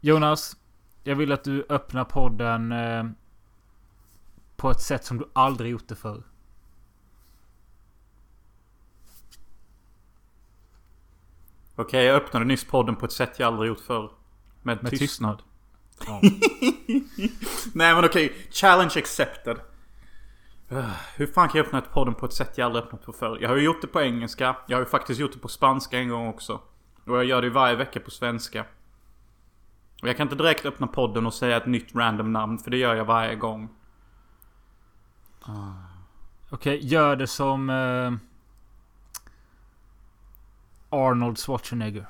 Jonas, jag vill att du öppnar podden eh, på ett sätt som du aldrig gjort det förr. Okej, jag öppnade nyss podden på ett sätt jag aldrig gjort förr. Med, Med tystnad. Ja. Nej men okej, challenge accepted. Uh, Hur fan kan jag öppna ett podden på ett sätt jag aldrig öppnat på förr? Jag har ju gjort det på engelska. Jag har ju faktiskt gjort det på spanska en gång också. Och jag gör det varje vecka på svenska. Och jag kan inte direkt öppna podden och säga ett nytt random namn. För det gör jag varje gång. Okej, gör det som eh, Arnold Schwarzenegger.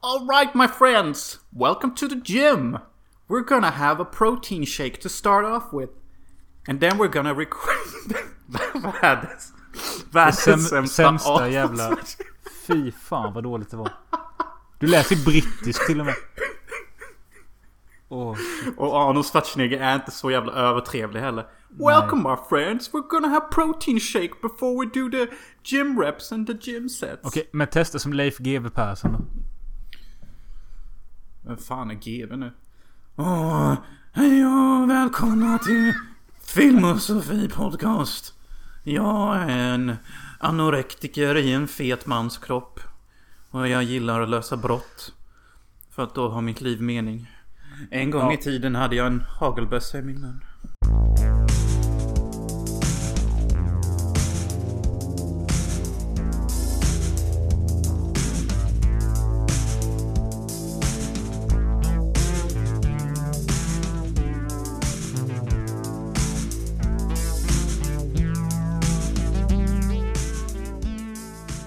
Alright my friends! Welcome to the gym! We're gonna have a protein shake to start off with. And then we're gonna record... Världens... Världens Säm, sämsta sämsta jävla... Fy fan vad dåligt det var. Du läser brittisk till och med. Åh, Och Arnold Schwarzenegger är inte så jävla övertrevlig heller. Welcome my friends, we're gonna have protein shake before we do the gym reps and the gym sets. Okej, men testa som Leif GW Persson då. Vem fan är GW nu? Åh, hej och välkomna till Film och Sofie podcast. Jag är en anorektiker i en fet mans kropp. Och jag gillar att lösa brott. För att då har mitt liv mening. En gång Ja. i tiden hade jag en hagelbössa i min mun.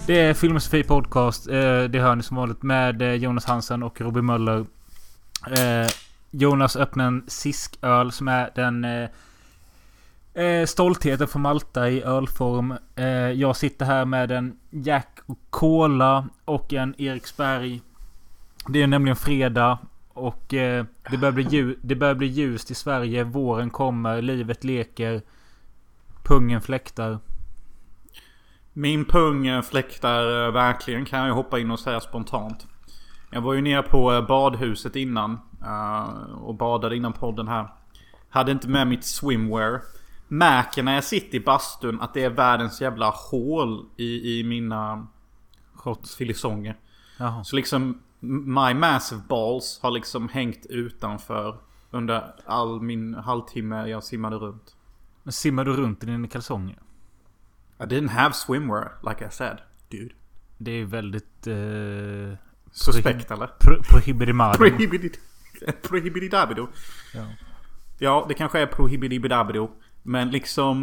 Det är Film och Sofie Podcast. Eh, det hör ni som vanligt med eh, Jonas Hansen och Robin Möller. Eh, Jonas öppnar en Cisköl som är den stoltheten för Malta i ölform. Jag sitter här med en Jack och Cola och en Eriksberg. Det är nämligen fredag. Och det, börjar bli ljus, det börjar bli ljust i Sverige. Våren kommer. Livet leker. Pungen fläktar. Min pung eh, fläktar eh, verkligen kan jag hoppa in och säga spontant. Jag var ju nere på eh, badhuset innan. Och badade innan podden här. Hade inte med mitt swimwear. Märker när jag sitter i bastun att det är världens jävla hål i, i mina Shorts. filisonger. Jaha. Så liksom My massive balls har liksom hängt utanför. Under all min halvtimme jag simmade runt. Men simmar du runt i dina kalsonger? I didn't have swimwear like I said. Dude. Det är väldigt... Eh, Suspekt eller? pro, prohibidimadi. Prohibidi... Prohibididabido. Ja. Ja, det kanske är prohibididabido. Men liksom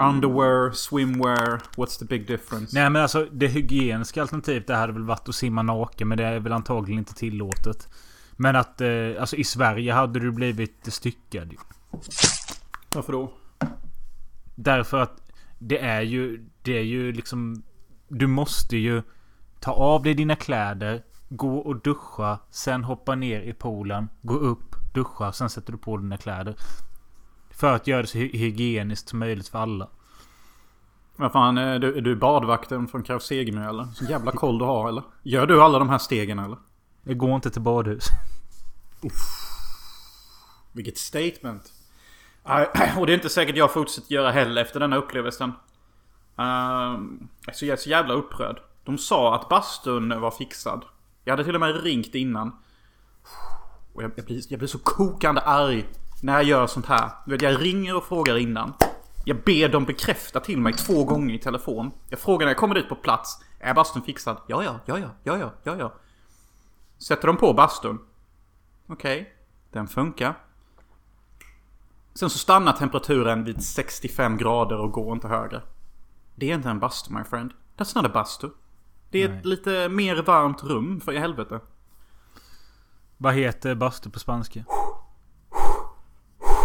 underwear, swimwear, what's the big difference? Nej men alltså det hygieniska alternativet det hade väl varit att simma naken. Men det är väl antagligen inte tillåtet. Men att eh, alltså i Sverige hade du blivit styckad. Varför då? Därför att det är ju... Det är ju liksom... Du måste ju ta av dig dina kläder. Gå och duscha. Sen hoppa ner i poolen. Gå upp, duscha. Sen sätter du på dina kläder. För att göra det så hy- hygieniskt som möjligt för alla. Vad fan, är du, är du badvakten från Krav Segemyhr eller? Så jävla koll du har eller? Gör du alla de här stegen eller? Det går inte till badhus. Vilket statement. Och det är inte säkert jag fortsätter göra heller efter denna upplevelsen. Um, jag är så jävla upprörd. De sa att bastun var fixad. Jag hade till och med ringt innan. Och jag, jag, blir, jag blir så kokande arg när jag gör sånt här. Du vet, jag ringer och frågar innan. Jag ber dem bekräfta till mig två gånger i telefon. Jag frågar när jag kommer dit på plats. Är bastun fixad? Ja, ja, ja, ja, ja, ja, ja, ja. Sätter de på bastun. Okej, den funkar. Sen så stannar temperaturen vid 65 grader och går inte högre. Det är inte en bastu my friend. That's not a bastu. Det är Nej. ett lite mer varmt rum för i helvete. Vad heter bastu på spanska?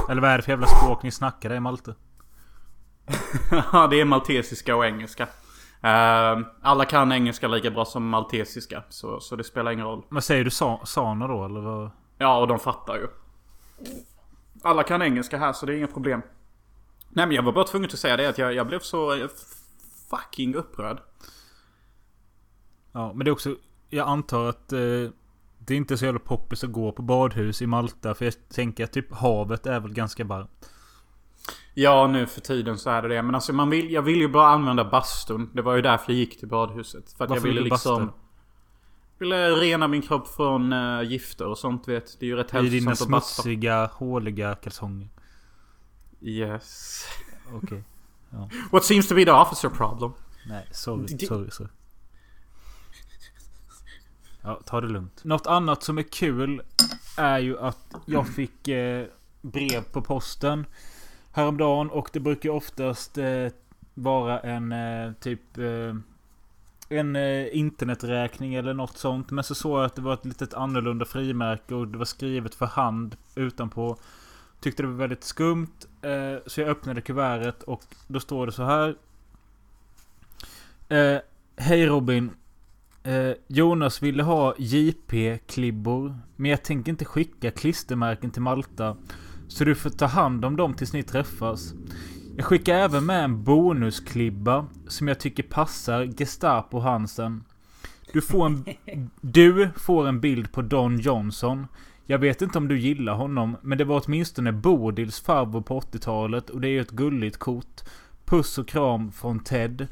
Eller vad är det för jävla språk ni snackar i Malte? Ja, det är maltesiska och engelska. Eh, alla kan engelska lika bra som maltesiska. Så, så det spelar ingen roll. Men säger du sa, sana då eller vad? Ja, och de fattar ju. Alla kan engelska här så det är inga problem. Nej men jag var bara tvungen att säga det att jag, jag blev så fucking upprörd. Ja, men det är också... Jag antar att... Eh, Det är inte så jävla poppis att gå på badhus i Malta. För jag tänker att typ havet är väl ganska varmt. Ja, nu för tiden så är det det. Men alltså man vill, jag vill ju bara använda bastun. Det var ju därför jag gick till badhuset. För att Varför jag ville vill du basta? Ville rena min kropp från uh, gifter och sånt vet. Det är ju rätt I dina hälsosamt att basta. smutsiga, håliga kalsonger. Yes. Okej. What seems to be the officer problem? Nej, sorry, Det- sorry, sorry. Ja, ta det lugnt. Något annat som är kul är ju att jag fick eh, brev på posten häromdagen och det brukar oftast eh, vara en eh, typ eh, en eh, interneträkning eller något sånt. Men så såg jag att det var ett litet annorlunda frimärke och det var skrivet för hand utanpå. Tyckte det var väldigt skumt. Eh, så jag öppnade kuvertet och då står det så här. Eh, Hej Robin. Eh, Jonas ville ha JP-klibbor. Men jag tänker inte skicka klistermärken till Malta. Så du får ta hand om dem tills ni träffas. Jag skickar även med en bonusklibba som jag tycker passar Gestapo Hansen. Du får en, du får en bild på Don Johnson. Jag vet inte om du gillar honom, men det var åtminstone Bodils farbror på 80-talet och det är ju ett gulligt kort. Puss och kram från Ted.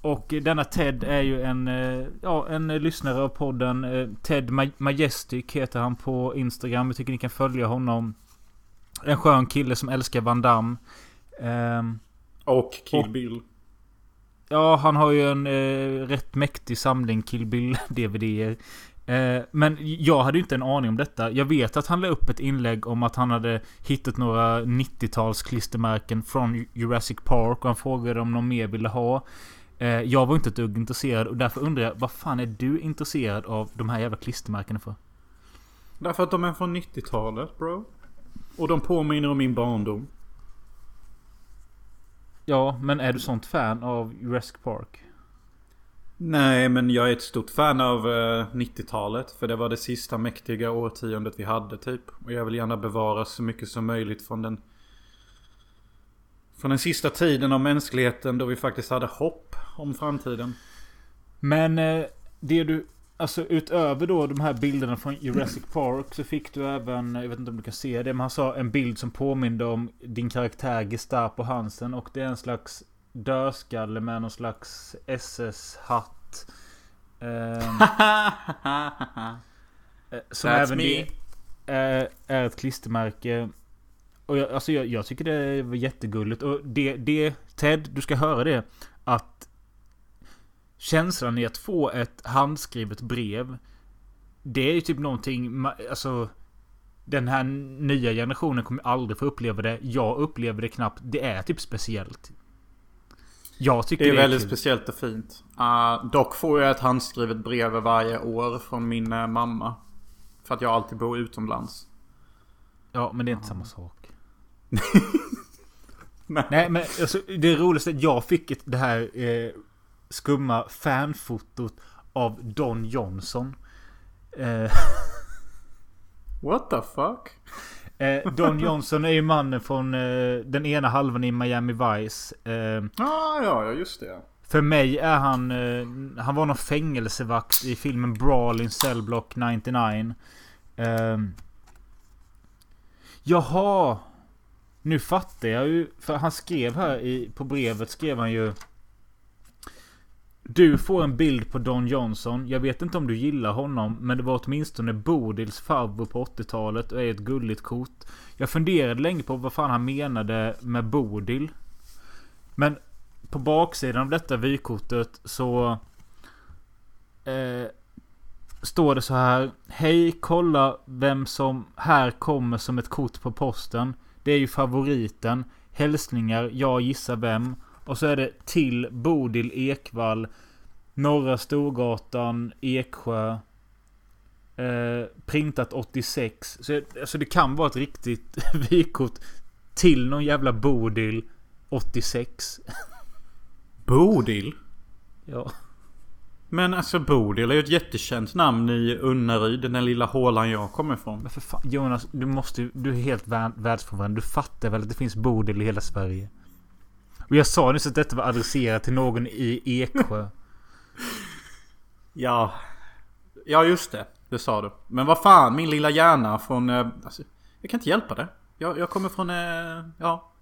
Och denna Ted är ju en, eh, ja, en lyssnare av podden. Eh, Ted Ma- Majestic heter han på Instagram. Jag tycker ni kan följa honom. En skön kille som älskar Van Damme. Ehm, Och Kill Och- Bill. Ja, han har ju en eh, rätt mäktig samling Kill Bill DVDer. Eh, men jag hade ju inte en aning om detta. Jag vet att han la upp ett inlägg om att han hade hittat några 90-tals klistermärken från Jurassic Park. Och han frågade om någon mer ville ha. Eh, jag var inte ett dugg intresserad och därför undrar jag vad fan är du intresserad av de här jävla klistermärkena för? Därför att de är från 90-talet bro. Och de påminner om min barndom. Ja, men är du sånt fan av Jurassic Park? Nej, men jag är ett stort fan av eh, 90-talet. För det var det sista mäktiga årtiondet vi hade typ. Och jag vill gärna bevara så mycket som möjligt från den... Från den sista tiden av mänskligheten då vi faktiskt hade hopp om framtiden. Men eh, det du... Alltså utöver då de här bilderna från Jurassic Park så fick du även, jag vet inte om du kan se det, men han sa en bild som påminde om din karaktär Gestapo Hansen och det är en slags dödskalle med någon slags SS-hatt. Ehm, eh, som That's även me. är, är ett klistermärke. Och jag, alltså jag, jag tycker det var jättegulligt. Och det, det, Ted, du ska höra det. Att känslan i att få ett handskrivet brev. Det är ju typ någonting, alltså. Den här nya generationen kommer aldrig få uppleva det. Jag upplever det knappt. Det är typ speciellt. Jag tycker Det är det är väldigt kul. speciellt och fint. Uh, dock får jag ett handskrivet brev varje år från min eh, mamma. För att jag alltid bor utomlands. Ja, men det är inte samma sak. Nej. Nej, men alltså, det roligaste jag fick ett, det här eh, skumma fanfotot av Don Johnson. Eh, What the fuck? eh, Don Johnson är ju mannen från eh, den ena halvan i Miami Vice. Eh, Ah, ja, ja, just det. för mig är han... Eh, han var någon fängelsevakt i filmen Brawl in Cell Block 99. Eh, jaha! Nu fattar jag ju. För han skrev här i, på brevet skrev han ju... Du får en bild på Don Johnson. Jag vet inte om du gillar honom. Men det var åtminstone Bodils farbror på 80-talet och är ett gulligt kort. Jag funderade länge på vad fan han menade med Bodil. Men på baksidan av detta vykortet så... Eh, står det så här. Hej, kolla vem som här kommer som ett kort på posten. Det är ju favoriten. Hälsningar, jag gissar vem. Och så är det till Bodil Ekvall. Norra Storgatan, Eksjö. Eh, printat 86. Så alltså det kan vara ett riktigt vykort. Till någon jävla Bodil 86. Bodil? Ja. Men alltså Bodil är ju ett jättekänt namn i Unnaryd, den lilla hålan jag kommer ifrån. Men för fan Jonas, du måste Du är helt vär, världsfrånvänd. Du fattar väl att det finns Bodil i hela Sverige? Och jag sa nyss att detta var adresserat till någon i Eksjö. Ja. Ja, just det. Det sa du. Men vad fan, min lilla hjärna från... Eh, alltså, jag kan inte hjälpa det. Jag, jag kommer från... Eh, ja.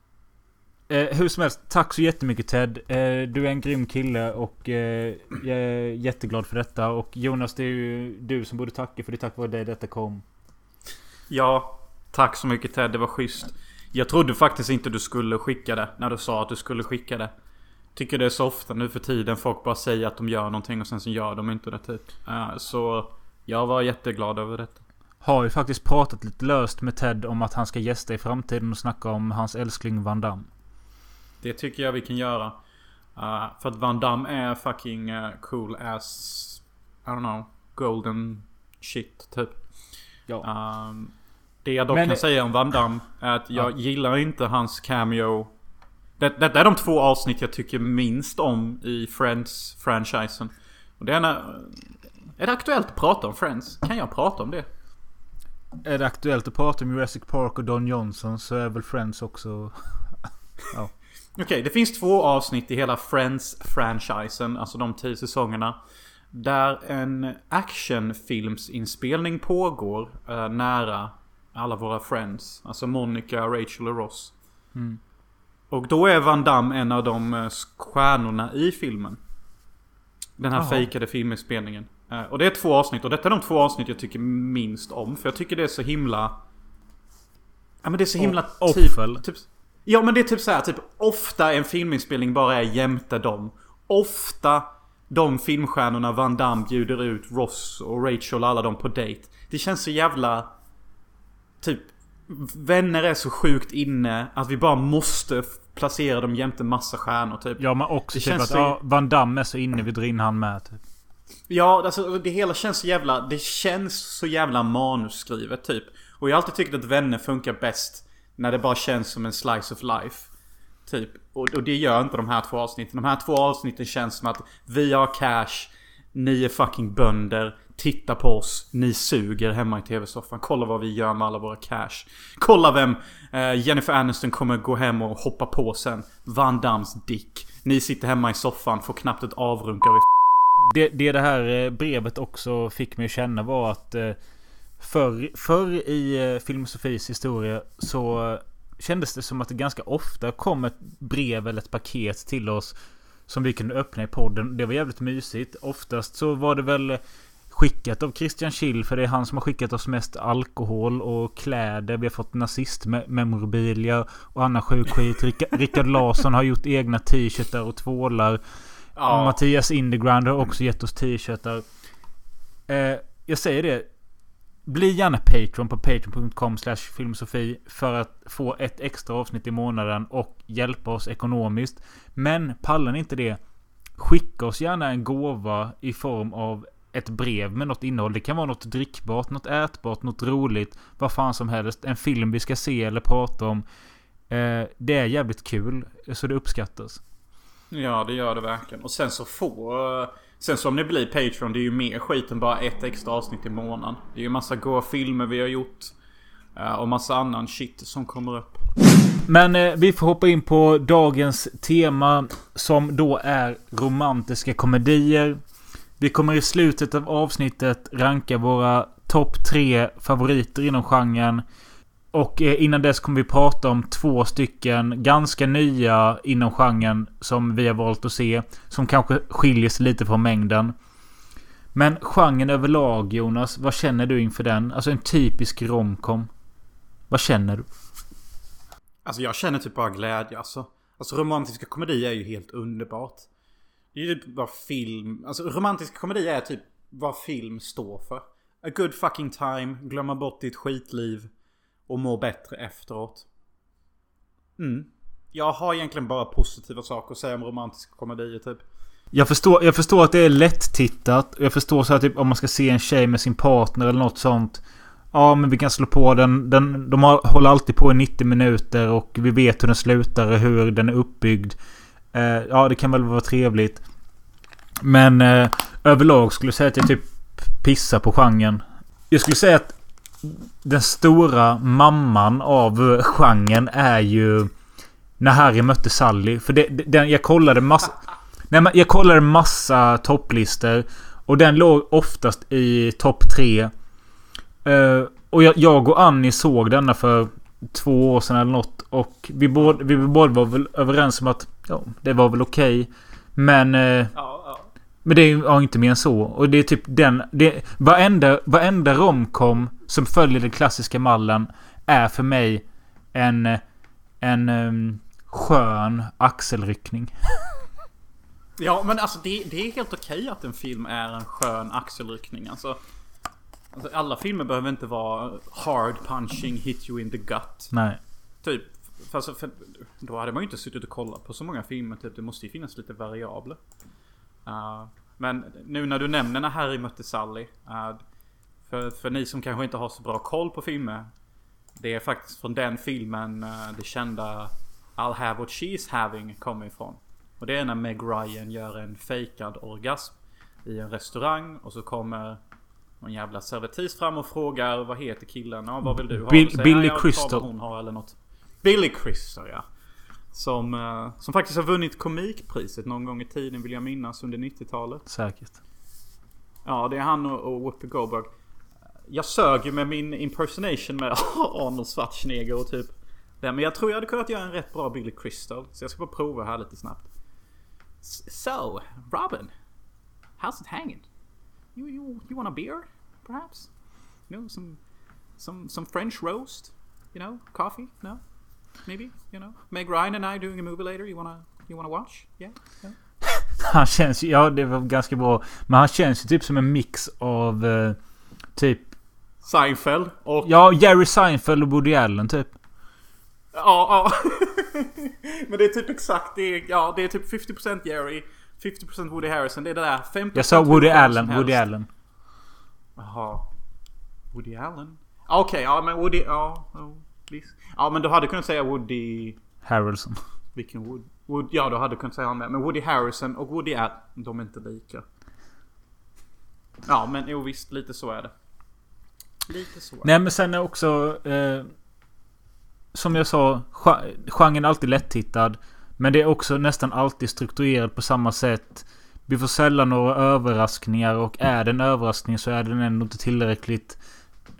Eh, hur som helst, tack så jättemycket Ted. Eh, du är en grym kille och eh, jag är jätteglad för detta. Och Jonas, det är ju du som borde tacka för det är tack vare dig detta kom. Ja, tack så mycket Ted. Det var schysst. Jag trodde faktiskt inte du skulle skicka det när du sa att du skulle skicka det. Tycker det är så ofta nu för tiden folk bara säger att de gör någonting och sen så gör de inte det typ. Uh, så jag var jätteglad över detta. Har ju faktiskt pratat lite löst med Ted om att han ska gästa i framtiden och snacka om hans älskling Van Damme. Det tycker jag vi kan göra. Uh, för att Van Damme är fucking uh, cool as... I don't know. Golden shit typ. Ja. Um, det jag dock Men... kan säga om Van Damme är att jag ja. gillar inte hans cameo. Detta det är de två avsnitt jag tycker minst om i Friends-franchisen. Och det är när... Är det aktuellt att prata om Friends? Kan jag prata om det? Är det aktuellt att prata om Jurassic Park och Don Johnson så är väl Friends också... ja. Okej, okay, det finns två avsnitt i hela Friends-franchisen, alltså de tio säsongerna. Där en actionfilmsinspelning pågår eh, nära alla våra friends. Alltså Monica, Rachel och Ross. Mm. Och då är Van Damme en av de eh, stjärnorna i filmen. Den här Aha. fejkade filminspelningen. Eh, och det är två avsnitt och detta är de två avsnitt jag tycker minst om. För jag tycker det är så himla... Ja men det är så himla... Och, typ, typ, Ja men det är typ så här, typ ofta en filminspelning bara är jämte dem. Ofta de filmstjärnorna Van Damme bjuder ut Ross och Rachel och alla dem på dejt. Det känns så jävla... Typ... Vänner är så sjukt inne att vi bara måste placera dem jämte massa stjärnor typ. Ja men också det typ att så... ja, Van Damme är så inne, vi drar in han med typ. Ja, alltså det hela känns så jävla... Det känns så jävla manusskrivet typ. Och jag har alltid tyckt att vänner funkar bäst när det bara känns som en slice of life. Typ. Och, och det gör inte de här två avsnitten. De här två avsnitten känns som att vi har cash. Ni är fucking bönder. Titta på oss. Ni suger hemma i tv-soffan. Kolla vad vi gör med alla våra cash. Kolla vem eh, Jennifer Aniston kommer gå hem och hoppa på sen. Van Dams dick. Ni sitter hemma i soffan, får knappt ett avrunk av det, det det här eh, brevet också fick mig att känna var att eh, Förr, förr i eh, Filmsofis historia så eh, kändes det som att det ganska ofta kom ett brev eller ett paket till oss som vi kunde öppna i podden. Det var jävligt mysigt. Oftast så var det väl eh, skickat av Christian Schill för det är han som har skickat oss mest alkohol och kläder. Vi har fått nazistmemorabilia och annan sjuk skit. Rickard Larsson har gjort egna t-shirtar och tvålar. Ja. Mattias Indeground har också gett oss t-shirtar. Eh, jag säger det. Bli gärna Patreon på patreon.com filmsofi för att få ett extra avsnitt i månaden och hjälpa oss ekonomiskt. Men pallar ni inte det? Skicka oss gärna en gåva i form av ett brev med något innehåll. Det kan vara något drickbart, något ätbart, något roligt. Vad fan som helst. En film vi ska se eller prata om. Eh, det är jävligt kul. Så det uppskattas. Ja, det gör det verkligen. Och sen så får... Sen så om ni blir Patreon, det är ju mer skit än bara ett extra avsnitt i månaden. Det är ju massa goa filmer vi har gjort. Eh, och massa annan shit som kommer upp. Men eh, vi får hoppa in på dagens tema. Som då är romantiska komedier. Vi kommer i slutet av avsnittet ranka våra topp tre favoriter inom genren. Och eh, innan dess kommer vi prata om två stycken ganska nya inom genren som vi har valt att se. Som kanske skiljer sig lite från mängden. Men genren överlag Jonas, vad känner du inför den? Alltså en typisk romcom. Vad känner du? Alltså jag känner typ bara glädje alltså. Alltså romantiska komedier är ju helt underbart. Det är ju typ vad film... Alltså romantisk komedi är typ vad film står för. A good fucking time, glömma bort ditt skitliv och må bättre efteråt. Mm. Jag har egentligen bara positiva saker att säga om romantiska komedier typ. Jag förstår, jag förstår att det är lätt tittat. Jag förstår så att typ, om man ska se en tjej med sin partner eller något sånt. Ja, men vi kan slå på den. den de har, håller alltid på i 90 minuter och vi vet hur den slutar och hur den är uppbyggd. Eh, ja, det kan väl vara trevligt. Men eh, överlag skulle jag säga att jag typ pissar på genren. Jag skulle säga att den stora mamman av eh, genren är ju när Harry mötte Sally. För det, den, jag kollade massa... Nej, men jag kollade massa topplistor. Och den låg oftast i topp tre. Uh, och jag, jag och Annie såg denna för två år sedan eller något. Och vi båda, vi båda var väl överens om att ja, det var väl okej. Okay. Men... Eh, ja, ja. Men det är ja, inte mer än så. Och det är typ den... Det, varenda, varenda romcom som följer den klassiska mallen är för mig en... En um, skön axelryckning. ja, men alltså det, det är helt okej att en film är en skön axelryckning. Alltså, alltså, alla filmer behöver inte vara hard punching, hit you in the gut. Nej. Typ. För, för, då hade man ju inte suttit och kollat på så många filmer. Typ. Det måste ju finnas lite variabler. Uh, men nu när du nämner när Harry mötte Sally. Uh, för, för ni som kanske inte har så bra koll på filmer. Det är faktiskt från den filmen uh, det kända I'll have what she's having kommer ifrån. Och det är när Meg Ryan gör en fejkad orgasm i en restaurang och så kommer någon jävla servitris fram och frågar vad heter killen? Ja, vad vill du ha? Bill, Billy Crystal. hon har eller något. Billy Crystal ja. Som, uh, som faktiskt har vunnit komikpriset någon gång i tiden vill jag minnas under 90-talet. Säkert. Ja, det är han och, och Whoopi Goldberg. Jag sög ju med min impersonation med Arnold Schwarzenegger och typ det. Men jag tror jag hade kunnat göra en rätt bra Billy Crystal. Så jag ska bara prova här lite snabbt. So, Robin. How's it hanging? You, you, you want a beer? Perhaps? You know, some, some, some French roast? You know, coffee? No? Maybe? You know? Meg Ryan and I doing a movie later? You wanna, you wanna watch? Yeah? yeah? Han känns ju, ja det var ganska bra. Men han känns ju typ som en mix av eh, typ... Seinfeld och... Ja, Jerry Seinfeld och Woody Allen typ. Ja, ja. Men det är typ exakt det. Är, ja, det är typ 50% Jerry. 50% Woody Harrison. Det är det där 50% Jag sa Woody Allen. Woody Allen. Jaha. Woody Allen? Okej, okay, ja men Woody... Ja, oh, please. Ja men du hade kunnat säga Woody... Harrelson. Vilken Wood? Wood ja, du hade kunnat säga han med. Men Woody Harrison och Woody Allen. De är inte lika. Ja, men jo visst. Lite så är det. Lite så. Nej, men sen är också... Eh, som jag sa, genren är alltid lättittad. Men det är också nästan alltid strukturerat på samma sätt. Vi får sällan några överraskningar och är det en överraskning så är den ändå inte tillräckligt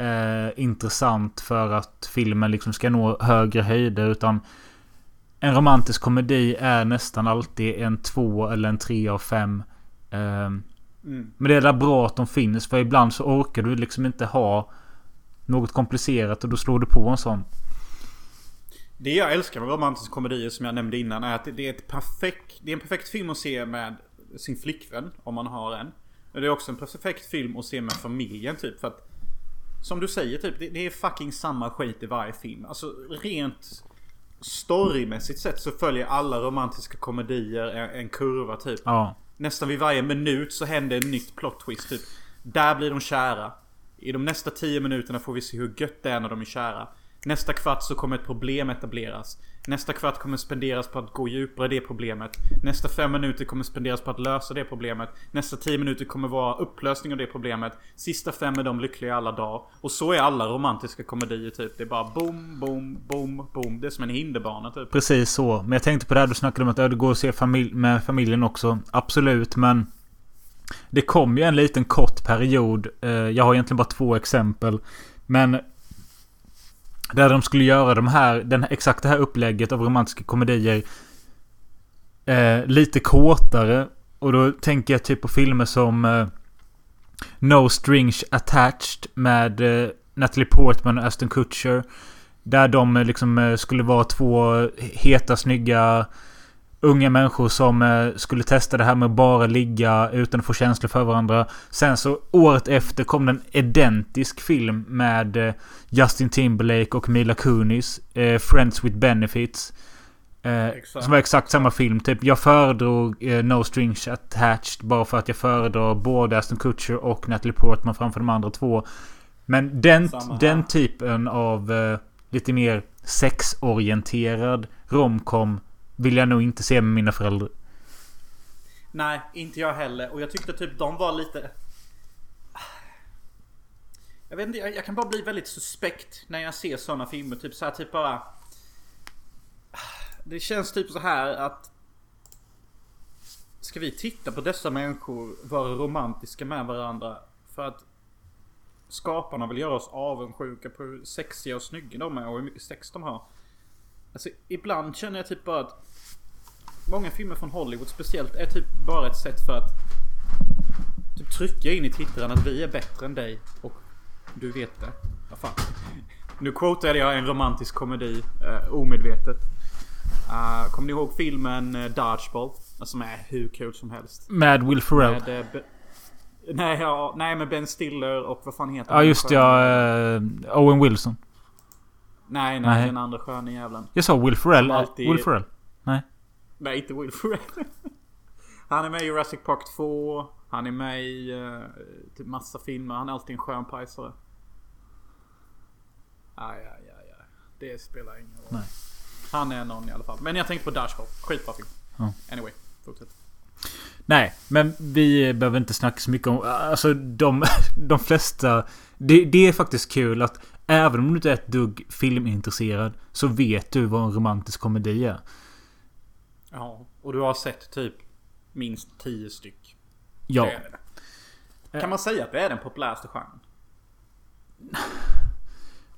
eh, intressant för att filmen liksom ska nå högre höjder. Utan en romantisk komedi är nästan alltid en två eller en tre av fem. Eh, mm. Men det är bra att de finns för ibland så orkar du liksom inte ha något komplicerat och då slår du på en sån. Det jag älskar med romantiska komedier som jag nämnde innan är att det är, ett perfekt, det är en perfekt film att se med sin flickvän. Om man har en. Men det är också en perfekt film att se med familjen typ. För att Som du säger typ. Det, det är fucking samma skit i varje film. Alltså rent storymässigt sett så följer alla romantiska komedier en, en kurva typ. Ja. Nästan vid varje minut så händer en nytt plot twist typ. Där blir de kära. I de nästa 10 minuterna får vi se hur gött det är när de är kära. Nästa kvart så kommer ett problem etableras. Nästa kvart kommer spenderas på att gå djupare i det problemet. Nästa fem minuter kommer spenderas på att lösa det problemet. Nästa tio minuter kommer vara upplösning av det problemet. Sista fem är de lyckliga alla dagar. Och så är alla romantiska komedier typ. Det är bara boom, boom, boom, boom. Det är som en hinderbana typ. Precis så. Men jag tänkte på det här du snackade om att det går att se familj med familjen också. Absolut, men... Det kom ju en liten kort period. Eh, jag har egentligen bara två exempel. Men där de skulle göra de här, den, exakt det här upplägget av romantiska komedier. Eh, lite kortare. Och då tänker jag typ på filmer som eh, No Strings Attached med eh, Natalie Portman och Aston Kutcher. Där de eh, liksom eh, skulle vara två heta, snygga unga människor som eh, skulle testa det här med att bara ligga utan att få känslor för varandra. Sen så året efter kom det en identisk film med eh, Justin Timberlake och Mila Kunis. Eh, Friends with Benefits. som var exakt samma film. Typ, jag föredrog No Strings Attached bara för att jag föredrar både Aston Kutcher och Natalie Portman framför de andra två. Men den, den typen av lite mer sexorienterad romcom vill jag nog inte se med mina föräldrar. Nej, inte jag heller. Och jag tyckte typ de var lite... Jag vet inte, jag, kan bara bli väldigt suspekt när jag ser sådana filmer. Typ så här, typ bara... Det känns typ så här att... Ska vi titta på dessa människor vara romantiska med varandra? För att... skaparna vill göra oss avundsjuka på hur sexiga och snygga de är och hur mycket sex de har. Alltså ibland känner jag typ bara att Många filmer från Hollywood speciellt är typ bara ett sätt för att Typ trycka in i tittaren att vi är bättre än dig och du vet det. Vad fan. Nu quotade jag en romantisk komedi uh, omedvetet. Uh, kommer ni ihåg filmen uh, Dodgeball? Som är hur kul som helst. Med Will Ferrell. Med, uh, nej, ja, nej, med Ben Stiller och vad fan heter Ja just ja. Uh, Owen Wilson. Nej, nej, nej, den andra sköne jävlen. Jag sa Will Ferrell. Alltid... Will Ferrell. Nej. Nej, inte Will Ferrell. Han är med i Jurassic Park 2. Han är med i uh, typ massa filmer. Han är alltid en skön pajsare. Aj, aj, aj, aj. Det spelar ingen roll. Nej. Han är någon i alla fall. Men jag tänkte på Dashboard. Skitbra film. Ja. Anyway, fortsätt. Nej, men vi behöver inte snacka så mycket om... Alltså de, de flesta... Det, det är faktiskt kul att även om du inte är ett dugg filmintresserad så vet du vad en romantisk komedi är. Ja, och du har sett typ minst tio styck. Ja. Det kan man säga att det är den populäraste genren?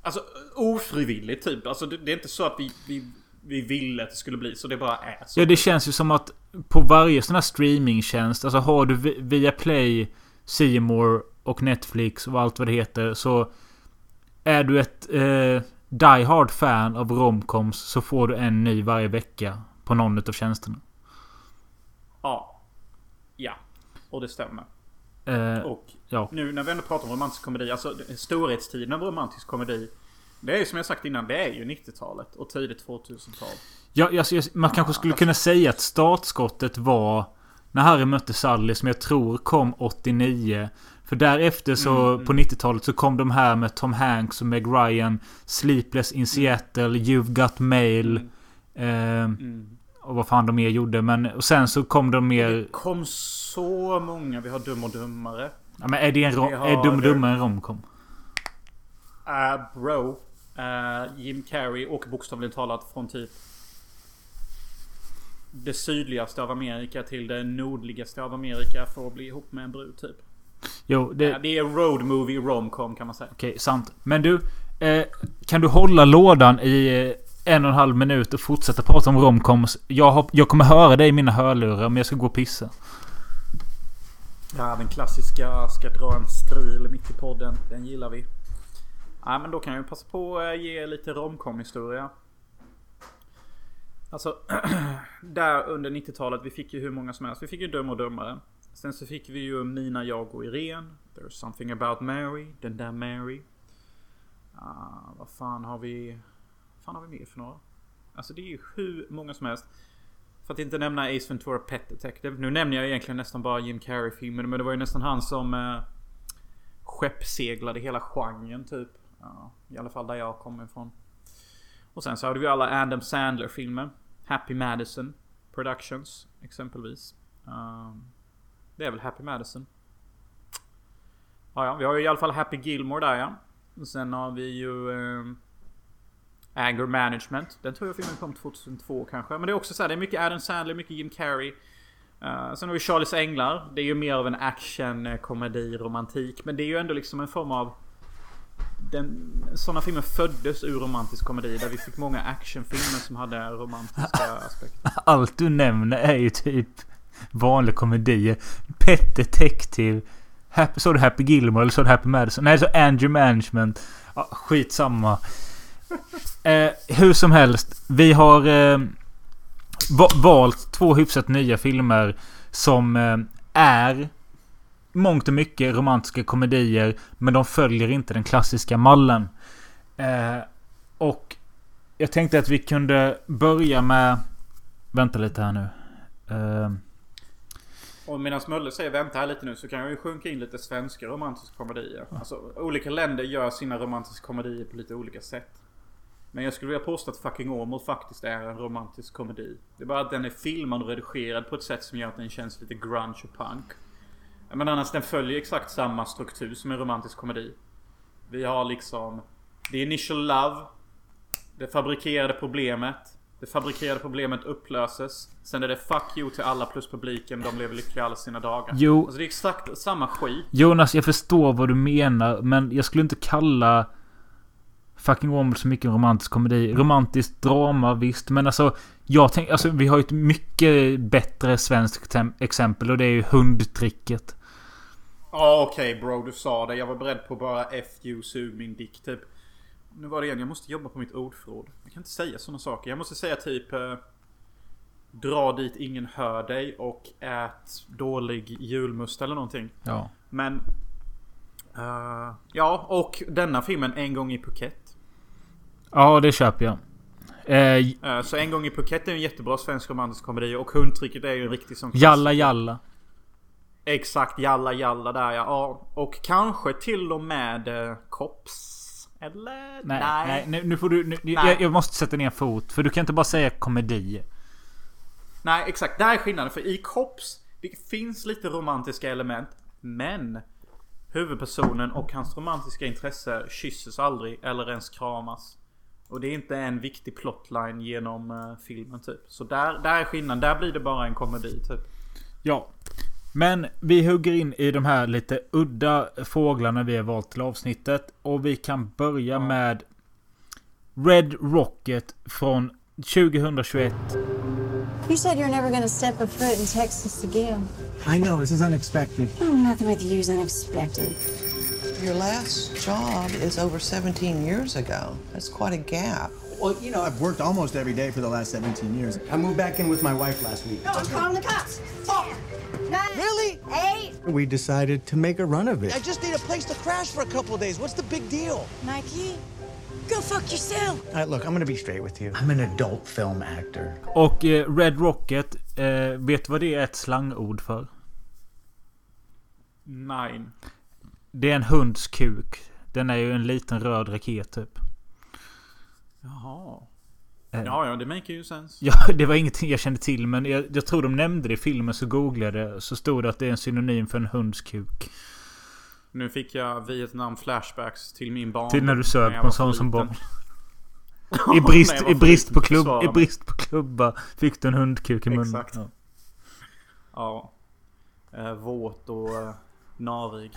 Alltså ofrivilligt typ. Alltså det, det är inte så att vi, vi, vi ville att det skulle bli så. Det bara är så. Ja det känns ju som att på varje sån här streamingtjänst. Alltså har du via Play, Seymour och Netflix och allt vad det heter. Så är du ett eh, Die Hard fan av romcoms så får du en ny varje vecka. På någon av tjänsterna. Ja. Ja. Och det stämmer. Eh, och ja. nu när vi ändå pratar om romantisk komedi. Alltså storhetstiden av romantisk komedi. Det är ju som jag sagt innan. Det är ju 90-talet och tidigt 2000-tal. Ja, alltså, man kanske skulle kunna säga att startskottet var när Harry mötte Sally som jag tror kom 89. För därefter så mm, på 90-talet så kom de här med Tom Hanks och Meg Ryan. Sleepless in mm. Seattle, You've Got Mail. Mm. Eh, mm. Och vad fan de mer gjorde. Men och sen så kom de mer... Det kom så många. Vi har Dum och Dummare. Ja, men är, det en rom, är Dum och Dummare en romcom? Uh, bro. Uh, Jim Carrey och bokstavligt talat från typ det sydligaste av Amerika till det nordligaste av Amerika för att bli ihop med en brud typ. Jo, det... det är road movie romcom kan man säga. Okej, okay, sant. Men du. Eh, kan du hålla lådan i eh, en och en halv minut och fortsätta prata om romcoms. Jag, jag kommer höra dig i mina hörlurar men jag ska gå och pissa. Ja, den klassiska ska dra en stril mitt i podden. Den gillar vi. Nej men då kan jag passa på att eh, ge lite romcom historia. Alltså, där under 90-talet, vi fick ju hur många som helst. Vi fick ju Döm och Dömare. Sen så fick vi ju Mina, jag och Irene. There's something about Mary. Den där Mary. Uh, vad fan har vi? Fan har vi mer för några? Alltså det är ju hur många som helst. För att inte nämna Ace Ventura Pet Detective. Nu nämner jag egentligen nästan bara Jim Carrey-filmen. Men det var ju nästan han som eh, skeppseglade hela genren typ. Ja, I alla fall där jag kommer ifrån. Och sen så hade vi alla Adam Sandler-filmer. Happy Madison Productions exempelvis. Um, det är väl Happy Madison. Ja, ja, vi har ju i alla fall Happy Gilmore där ja. Och sen har vi ju... Um, Anger Management. Den tror jag filmen kom 2002 kanske. Men det är också så här, det är mycket Adam Sandler, mycket Jim Carrey. Uh, sen har vi Charlies Änglar. Det är ju mer av en action, eh, komedi, romantik. Men det är ju ändå liksom en form av... Den, sådana filmer föddes ur romantisk komedi. Där vi fick många actionfilmer som hade romantiska aspekter. Allt du nämner är ju typ vanliga komedier. Pet Detective. Happy, så du Happy Gilmore eller så du Happy Madison? Nej, så Andrew Management. Ja, skitsamma. Eh, hur som helst. Vi har eh, valt två hyfsat nya filmer. Som eh, är mångt och mycket romantiska komedier. Men de följer inte den klassiska mallen. Eh, och jag tänkte att vi kunde börja med... Vänta lite här nu. Eh, och medan Mölle säger vänta här lite nu så kan jag ju sjunka in lite svenska romantiska komedier. Alltså olika länder gör sina romantiska komedier på lite olika sätt. Men jag skulle vilja påstå att Fucking Åmål faktiskt är en romantisk komedi. Det är bara att den är filmad och redigerad på ett sätt som gör att den känns lite grunge och punk. Men annars den följer exakt samma struktur som en romantisk komedi. Vi har liksom The Initial Love. Det fabrikerade problemet. Det fabrikerade problemet upplöses. Sen är det fuck you till alla plus publiken. De lever lyckliga alla sina dagar. Jo. Alltså det är exakt samma skit. Jonas, jag förstår vad du menar. Men jag skulle inte kalla Fucking Woman så mycket romantisk komedi. Romantiskt drama, visst. Men alltså, jag tänker, alltså vi har ju ett mycket bättre svenskt exempel och det är ju hundtricket. Ja okej okay, bro, du sa det. Jag var beredd på bara FU, sug min dick typ. Nu var det igen, jag måste jobba på mitt ordförråd. Jag kan inte säga sådana saker. Jag måste säga typ... Eh, dra dit ingen hör dig och ät dålig julmust eller någonting. Ja. Men... Uh, ja, och denna filmen En gång i Phuket. Ja, det köper jag. Eh, uh, så En gång i Phuket är en jättebra svensk romantisk komedi och Hundtricket är ju en riktig som Jalla jalla. Exakt, jalla jalla där ja. Och kanske till och med uh, Kops. Eller? Nej, nej. nej nu får du... Nu, jag, jag, måste sätta ner en fot. För du kan inte bara säga komedi. Nej, exakt. Där är skillnaden. För i Kops, det finns lite romantiska element. Men huvudpersonen och hans romantiska intresse kysses aldrig eller ens kramas. Och det är inte en viktig plotline genom uh, filmen typ. Så där, där är skillnaden. Där blir det bara en komedi typ. Ja. Men vi hugger in i de här lite udda fåglarna vi har valt till avsnittet. Och vi kan börja med Red Rocket från 2021. You said you're never gonna step a foot in Texas again. I know, this is unexpected. Oh, nothing with you is unexpected. Your last job is over 17 years ago. That's quite a gap. Well, you know, I've worked almost every day for the last 17 years. I moved back in with my wife last week. No, I'm calling the cops. Ten, nine, really? Eight. We decided to make a run of it. I just need a place to crash for a couple of days. What's the big deal? Nike. Go fuck yourself! All right, look, I'm gonna be straight with you. I'm an adult film actor. Och eh, Red Rocket, eh, vet du vad det är ett slangord för? Nej. Det är en hunds kuk. Den är ju en liten röd raket typ. Jaha. Eh. Ja, ja, det make ju sense. Ja, det var ingenting jag kände till. Men jag, jag tror de nämnde det i filmen så googlade jag. Så stod det att det är en synonym för en hunds kuk. Nu fick jag Vietnam flashbacks till min barn. Till när du sög på en sån som barn. I brist, i, brist på klubb, I brist på klubba fick du en hundkuk i munnen. Exakt. Ja. ja. Eh, våt och eh, narig.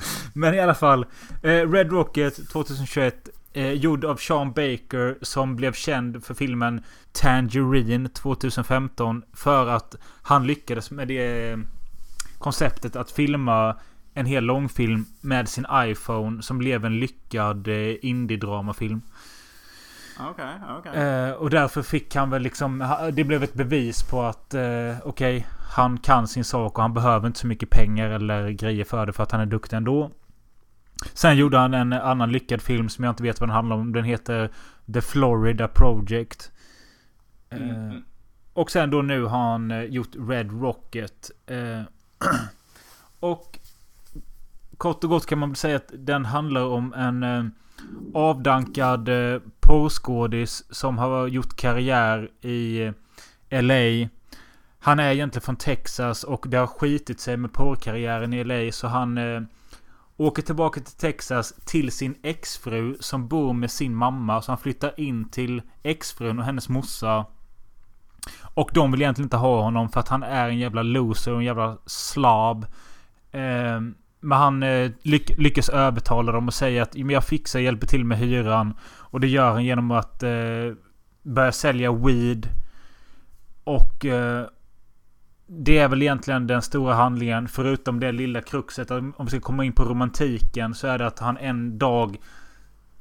Men i alla fall. Eh, Red Rocket 2021. Eh, gjord av Sean Baker som blev känd för filmen Tangerine 2015. För att han lyckades med det eh, konceptet att filma en hel långfilm med sin iPhone som blev en lyckad eh, indie-dramafilm. Okay, okej. Okay. Eh, och därför fick han väl liksom... Det blev ett bevis på att eh, okej, okay, han kan sin sak och han behöver inte så mycket pengar eller grejer för det för att han är duktig ändå. Sen gjorde han en annan lyckad film som jag inte vet vad den handlar om. Den heter The Florida Project. Mm. Eh, och sen då nu har han eh, gjort Red Rocket. Eh, och kort och gott kan man säga att den handlar om en eh, avdankad eh, porrskådis som har gjort karriär i eh, LA. Han är egentligen från Texas och det har skitit sig med porrkarriären i LA så han eh, åker tillbaka till Texas till sin exfru som bor med sin mamma. Så han flyttar in till exfrun och hennes morsa. Och de vill egentligen inte ha honom för att han är en jävla loser och en jävla slav. Eh, men han eh, lyck lyckas övertala dem och säga att jag fixar, hjälper till med hyran. Och det gör han genom att eh, börja sälja weed. Och eh, det är väl egentligen den stora handlingen. Förutom det lilla kruxet. Om vi ska komma in på romantiken så är det att han en dag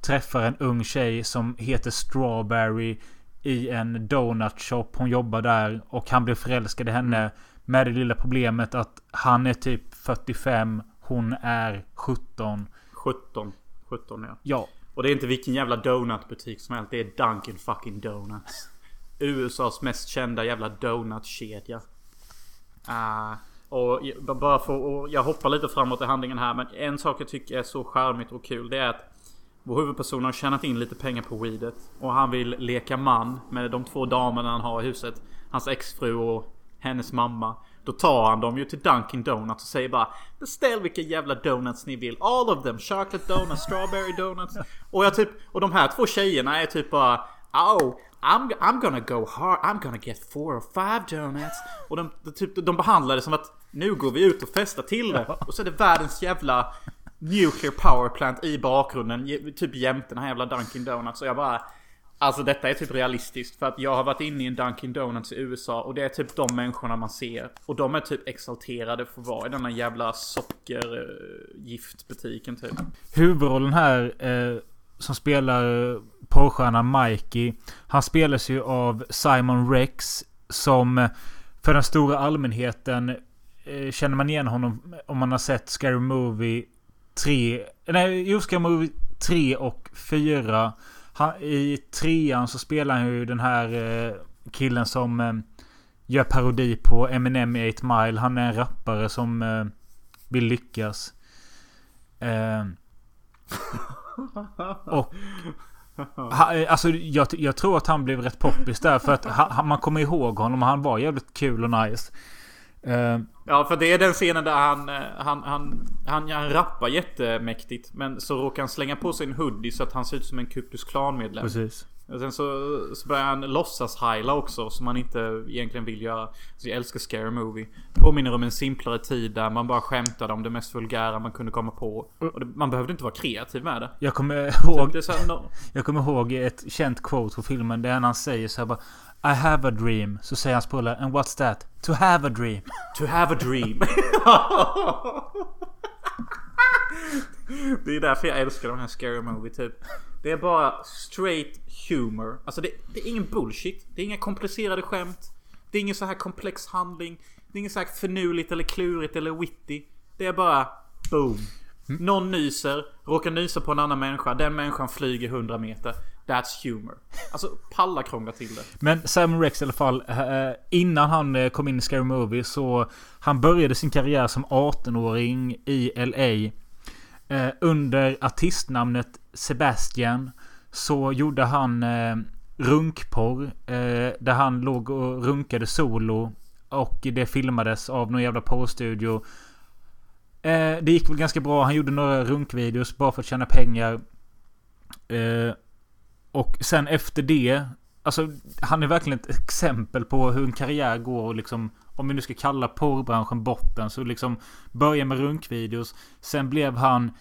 träffar en ung tjej som heter Strawberry i en donut shop. Hon jobbar där och han blir förälskad i henne. Med det lilla problemet att han är typ 45. Hon är 17. 17. 17 ja. Ja. Och det är inte vilken jävla donutbutik som helst. Det är Dunkin fucking Donuts. USAs mest kända jävla donutkedja. Uh, och bara för och jag hoppar lite framåt i handlingen här. Men en sak jag tycker är så charmigt och kul. Det är att vår huvudperson har tjänat in lite pengar på weedet. Och han vill leka man med de två damerna han har i huset. Hans exfru och hennes mamma. Då tar han dem ju till Dunkin Donuts och säger bara Beställ vilka jävla donuts ni vill. All of them. Chocolate donuts, strawberry donuts. Och jag typ, och de här två tjejerna är typ bara Oh, I'm, I'm gonna go hard, I'm gonna get four or five donuts. Och de, de, typ, de behandlar det som att nu går vi ut och festar till det. Och så är det världens jävla nuclear power plant i bakgrunden. Typ jämte den här jävla Dunkin Donuts. Och jag bara... Alltså detta är typ realistiskt. För att jag har varit inne i en Dunkin Donuts i USA. Och det är typ de människorna man ser. Och de är typ exalterade för att vara i denna jävla sockergiftbutiken typ. Huvudrollen här eh, som spelar porrstjärnan Mikey. Han spelas ju av Simon Rex. Som eh, för den stora allmänheten eh, känner man igen honom om man har sett Scary Movie 3. Nej, jo Scary Movie 3 och 4. Han, I trean så spelar han ju den här eh, killen som eh, gör parodi på Eminem i 8 Mile. Han är en rappare som eh, vill lyckas. Eh, och... han, eh, alltså jag, jag tror att han blev rätt poppis där för att han, man kommer ihåg honom och han var jävligt kul och nice. Eh, Ja, för det är den scenen där han, eh, han, han, han, han rappar jättemäktigt. Men så råkar han slänga på sig en hoodie så att han ser ut som en Ku Klux Klan-medlem. precis. Och sen så, så börjar han låtsas heila också som man inte egentligen vill göra. Så jag älskar Scary Movie. Påminner om en simplare tid där man bara skämtade om det mest vulgära man kunde komma på. Och det, man behövde inte vara kreativ med det. Jag kommer ihåg, så här, no, jag kommer ihåg ett känt quote på filmen. Det är när han säger så här bara I have a dream. Så säger hans polare And what's that? To have a dream. To have a dream. det är därför jag älskar de här Scary Movie typ. Det är bara straight humor. Alltså det, det är ingen bullshit. Det är inga komplicerade skämt. Det är ingen så här komplex handling. Det är inget så här finurligt eller klurigt eller witty. Det är bara boom. Någon nyser, råkar nysa på en annan människa. Den människan flyger 100 meter. That's humor. Alltså palla krångla till det. Men Simon Rex i alla fall. eh, Innan han eh, kom in i Scary Movie så han började sin karriär som 18-åring i LA. Eh, Under artistnamnet Sebastian så gjorde han eh, runkporr. eh, Där han låg och runkade solo. Och det filmades av någon jävla porrstudio. Eh, Det gick väl ganska bra. Han gjorde några runkvideos bara för att tjäna pengar. Eh, och sen efter det. Alltså han är verkligen ett exempel på hur en karriär går och liksom. Om vi nu ska kalla porrbranschen botten. Så liksom. Börja med runkvideos. Sen blev han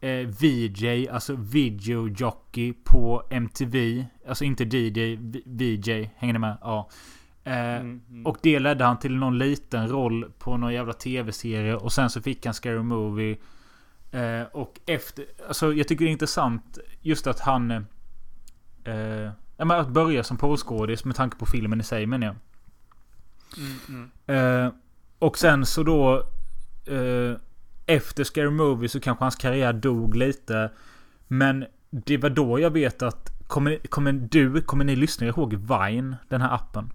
eh, VJ. Alltså video jockey på MTV. Alltså inte DJ. VJ. Hänger ni med? Ja. Eh, Och det ledde han till någon liten roll på någon jävla tv-serie. Och sen så fick han Scary Movie. Eh, och efter... Alltså jag tycker det är intressant just att han... Eh, Eh, ja, men att börja som porrskådis med tanke på filmen i sig menar jag. Eh, och sen så då... Eh, efter Scary Movie så kanske hans karriär dog lite. Men det var då jag vet att... Kommer, kommer du, kommer ni lyssna ihåg Vine? Den här appen?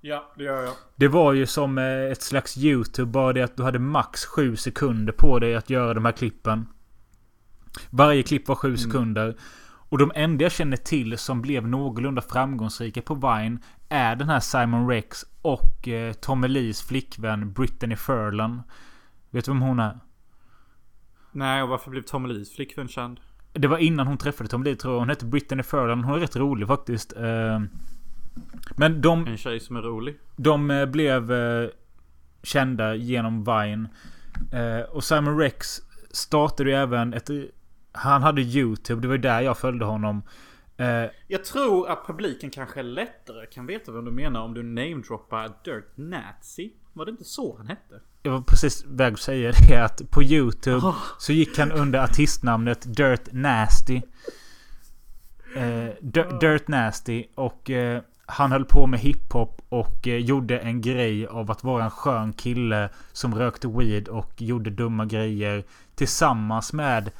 Ja, det gör jag. Det var ju som eh, ett slags YouTube. Bara det att du hade max 7 sekunder på dig att göra de här klippen. Varje klipp var 7 sekunder. Och de enda jag känner till som blev någorlunda framgångsrika på Vine är den här Simon Rex och eh, Tommy Lees flickvän Brittany Furlan. Vet du vem hon är? Nej, och varför blev Tom Lees flickvän känd? Det var innan hon träffade Tommy Lee tror jag. Hon hette Brittany Furlan. Hon är rätt rolig faktiskt. Eh, Men de, En tjej som är rolig. De eh, blev eh, kända genom Vine. Eh, och Simon Rex startade ju även ett... Han hade YouTube. Det var ju där jag följde honom. Eh, Jag tror att publiken kanske lättare kan veta vem du menar om du namedroppar Dirt Nazi. Var det inte så han hette? jag var precis väg att säga det. Att på YouTube så gick han under artistnamnet Dirt Nasty. Eh, D- Dirt Nasty. Och eh, han höll på med hiphop och eh, gjorde en grej av att vara en skön kille som rökte weed och gjorde dumma grejer. Tillsammans med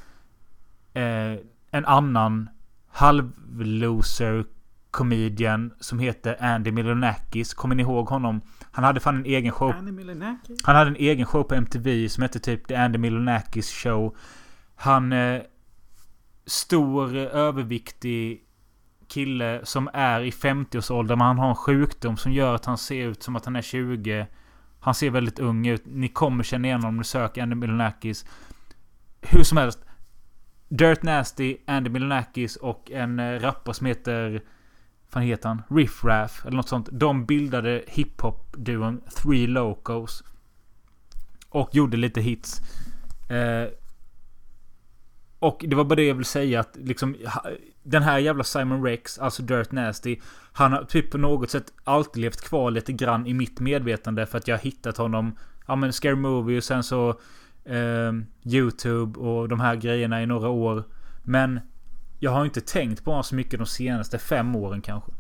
eh, en annan halvloser comedian som heter Andy Milonakis. Kommer ni ihåg honom? Han hade fan en egen show han hade en egen show på MTV som hette typ The Andy Milonakis Show. Han... Eh, stor, överviktig kille som är i 50-årsåldern. Men han har en sjukdom som gör att han ser ut som att han är 20. Han ser väldigt ung ut. Ni kommer känna igen honom om ni söker Andy Milonakis. Hur som helst. Dirt Nasty, Andy Milonakis och en eh, rappare som heter... Vad heter han? Riff Raff eller något sånt. De bildade hiphop-duon Three Locos. Och gjorde lite hits. Eh, och det var bara det jag ville säga att liksom Den här jävla Simon Rex, alltså Dirt Nasty. Han har typ på något sätt alltid levt kvar lite grann i mitt medvetande för att jag har hittat honom. Ja men Scary Movie och sen så eh, YouTube och de här grejerna i några år. Men jag har inte tänkt på honom så mycket de senaste fem åren kanske.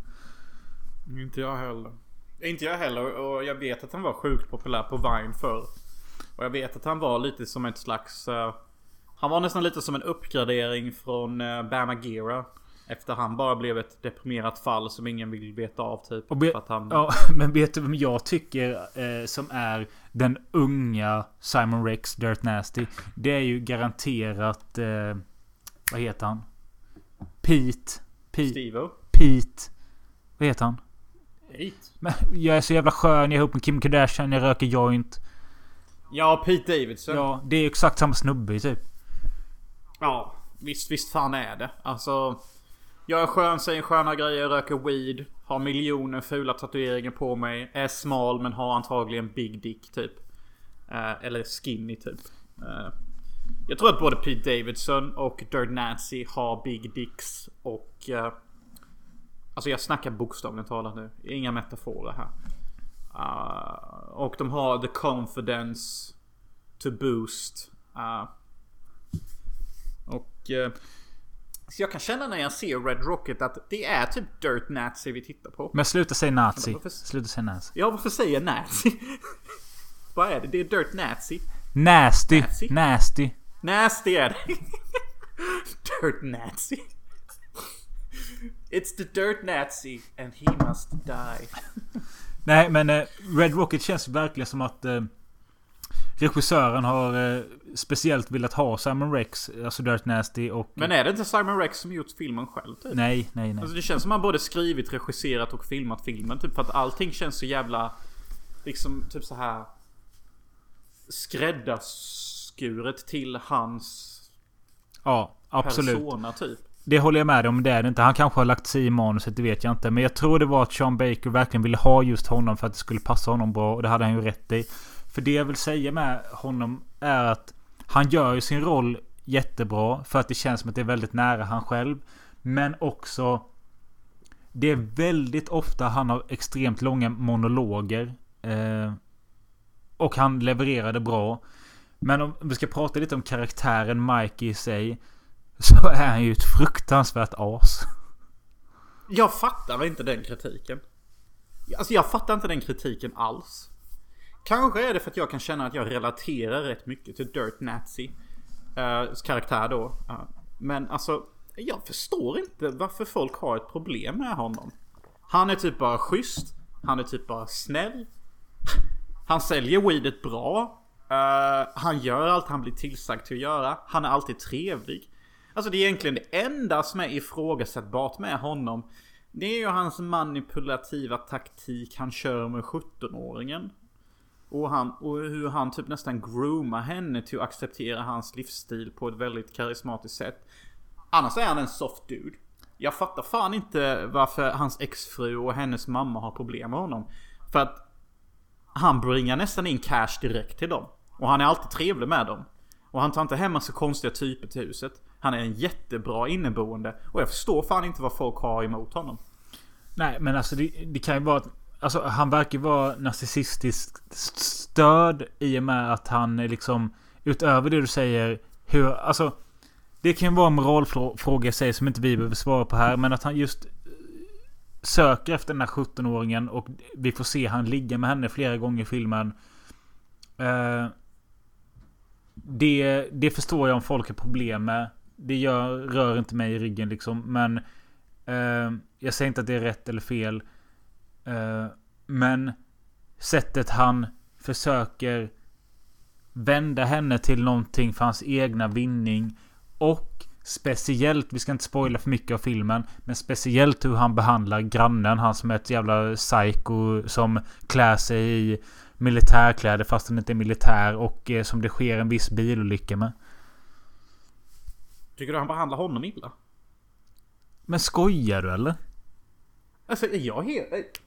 Inte jag heller. Inte jag heller och jag vet att han var sjukt populär på Vine förr. Och jag vet att han var lite som ett slags... Uh, han var nästan lite som en uppgradering från eh, uh, Bamagira. Efter han bara blev ett deprimerat fall som ingen vill veta av typ. Och be- han... Ja, men vet du vem jag tycker eh, som är den unga Simon Rex Dirt Nasty? Det är ju garanterat... Eh, vad heter han? Pete. Pete. Steve-O. Pete. Vad heter han? Hit. Men jag är så jävla skön, jag är ihop med Kim Kardashian, jag röker joint. Ja, Pete Davidson. Ja, det är exakt samma snubbe typ. ja, visst, visst fan är det. Alltså... Jag är skön, säger sköna grejer, röker weed. Har miljoner fula tatueringar på mig. Är smal men har antagligen big dick typ. Eh, eller skinny typ. Eh, jag tror att både Pete Davidson och Dirt Nancy har big dicks och... eh, alltså jag snackar bokstavligt talat nu. Inga metaforer här. Uh, och de har the confidence to boost. Uh, och... Eh, så jag kan känna när jag ser Red Rocket att det är typ Dirt Nazi vi tittar på. Men sluta säga nazi. Varför- Sluta säga nazi. Ja, varför säger jag Nazi? Vad är det? Det är Dirt Nazi. Nasty. Nazi? Nasty. Nasty är det. dirt Nazi. It's the Dirt Nazi and he must die. Nej men eh, Red Rocket känns verkligen som att eh, regissören har eh, speciellt velat ha Simon Rex, alltså Dirt Nasty och... Men är det inte Simon Rex som gjort filmen själv typ? Nej, nej, nej. Alltså det känns som han både skrivit, regisserat och filmat filmen. Typ för att allting känns så jävla... Liksom typ så här Skräddarskuret till hans Ja, absolut. persona typ. Det håller jag med dig om. Det är det inte. Han kanske har lagt sig i manuset, det vet jag inte. Men jag tror det var att Sean Baker verkligen ville ha just honom för att det skulle passa honom bra. Och det hade han ju rätt i. För det jag vill säga med honom är att han gör ju sin roll jättebra. För att det känns som att det är väldigt nära han själv. Men också... Det är väldigt ofta han har extremt långa monologer. Eh, och han levererade bra. Men om vi ska prata lite om karaktären Mike i sig. Så är han ju ett fruktansvärt as. Jag fattar inte den kritiken. Alltså jag fattar inte den kritiken alls. Kanske är det för att jag kan känna att jag relaterar rätt mycket till Dirt Nazi. Uh, karaktär då. Uh, men alltså, jag förstår inte varför folk har ett problem med honom. Han är typ bara schysst. Han är typ bara snäll. Han säljer weedet bra. Uh, han gör allt han blir tillsagd till att göra. Han är alltid trevlig. Alltså det är egentligen det enda som är ifrågasättbart med honom. Det är ju hans manipulativa taktik han kör med 17-åringen. Och, han, och hur han typ nästan groomar henne till att acceptera hans livsstil på ett väldigt karismatiskt sätt. Annars är han en soft dude. Jag fattar fan inte varför hans exfru och hennes mamma har problem med honom. För att han bringar nästan in cash direkt till dem. Och han är alltid trevlig med dem. Och han tar inte hem massa konstiga typer till huset. Han är en jättebra inneboende. Och jag förstår fan inte vad folk har emot honom. Nej, men alltså det, det kan ju vara att... Alltså han verkar vara narcissistiskt störd i och med att han är liksom... Utöver det du säger... Hur... Alltså... Det kan ju vara en moralfråga i sig som inte vi behöver svara på här. Men att han just eh, söker efter den här 17-åringen och vi får se han ligga med henne flera gånger i filmen. Eh, det, det förstår jag om folk har problem med. Det gör, rör inte mig i ryggen liksom. Men eh, jag säger inte att det är rätt eller fel. Eh, men sättet han försöker vända henne till någonting för hans egna vinning. Och speciellt, vi ska inte spoila för mycket av filmen. Men speciellt hur han behandlar grannen. Han som är ett jävla psycho som klär sig i militärkläder fast han inte är militär. Och eh, som det sker en viss bilolycka med. Tycker du han behandlar honom illa? Men skojar du eller? Alltså jag helt...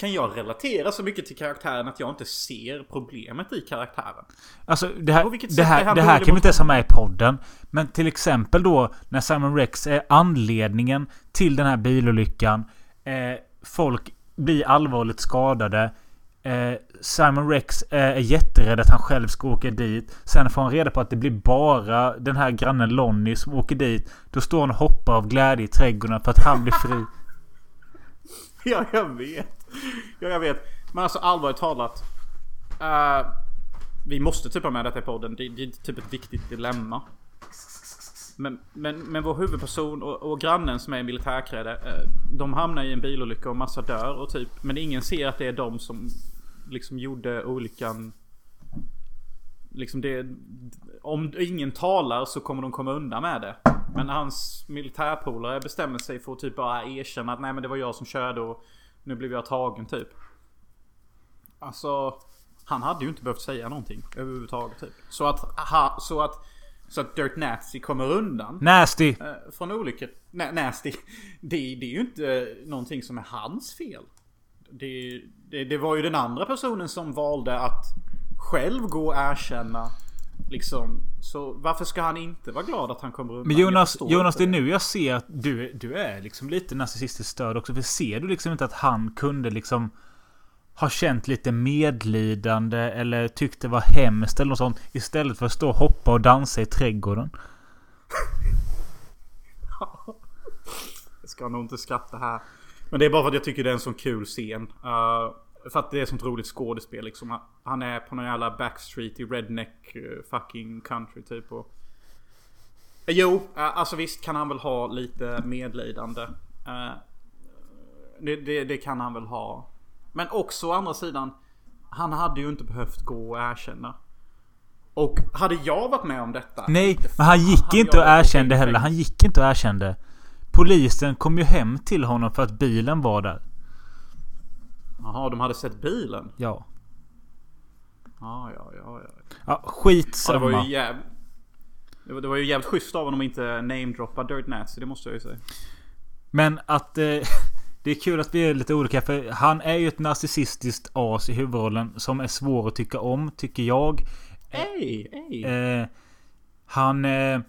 Kan jag relatera så mycket till karaktären att jag inte ser problemet i karaktären? Alltså det här, det här, han det här kan vi inte ens ha med i podden. Men till exempel då när Simon Rex är anledningen till den här bilolyckan. Eh, folk blir allvarligt skadade. Eh, Simon Rex eh, är jätterädd att han själv ska åka dit. Sen får han reda på att det blir bara den här grannen Lonnie som åker dit. Då står han och hoppar av glädje i trädgården för att han blir fri. Ja, jag vet. Ja, jag vet. Men alltså allvarligt talat. Uh, vi måste typ ha med detta i podden. Det, det är typ ett viktigt dilemma. Men, men, men vår huvudperson och, och grannen som är i militärkläder. Eh, de hamnar i en bilolycka och massa dör och typ. Men ingen ser att det är de som liksom gjorde olyckan. Liksom det. Om ingen talar så kommer de komma undan med det. Men hans militärpolare bestämmer sig för att typ bara erkänna att nej men det var jag som körde och nu blev jag tagen typ. Alltså. Han hade ju inte behövt säga någonting överhuvudtaget typ. Så att, ha, så att, så att Dirt Nazi kommer undan. Nasty! eh, Från olyckor. Nä, nasty. Det, det är ju inte någonting som är hans fel. Det, det, det var ju den andra personen som valde att själv gå och erkänna. Liksom. Så varför ska han inte vara glad att han kommer undan? Men Jonas, Jonas det är nu jag ser att du, du är liksom lite narcissistiskt störd också. För ser du liksom inte att han kunde liksom ha känt lite medlidande eller tyckte det var hemskt eller något sånt. Istället för att stå och hoppa och dansa i trädgården. Jag ska nog inte skratta här. Men det är bara för att jag tycker det är en sån kul scen. Uh, för att det är sånt roligt skådespel liksom. Han är på någon jävla backstreet i redneck uh, fucking country typ. Och... Eh, Jo, uh, alltså visst kan han väl ha lite medlidande. Det, det, det kan han väl ha. Men också å andra sidan. Han hade ju inte behövt gå och erkänna. Och hade jag varit med om detta. Nej, men han gick inte och erkände heller. Han gick inte och erkände. Polisen kom ju hem till honom för att bilen var där. Jaha, de hade sett bilen? Ja. Ja, ja, ja, ja. Ja, Ja, det skitsamma. var ju jävligt... Det var, det var ju jävligt schysst av honom att inte namedroppa Dirt Nazi, det måste jag ju säga. Men att... Eh, det är kul att vi är lite olika. För han är ju ett narcissistiskt as i huvudrollen. Som är svår att tycka om, tycker jag. Ey, ey. Eh, han... Eh,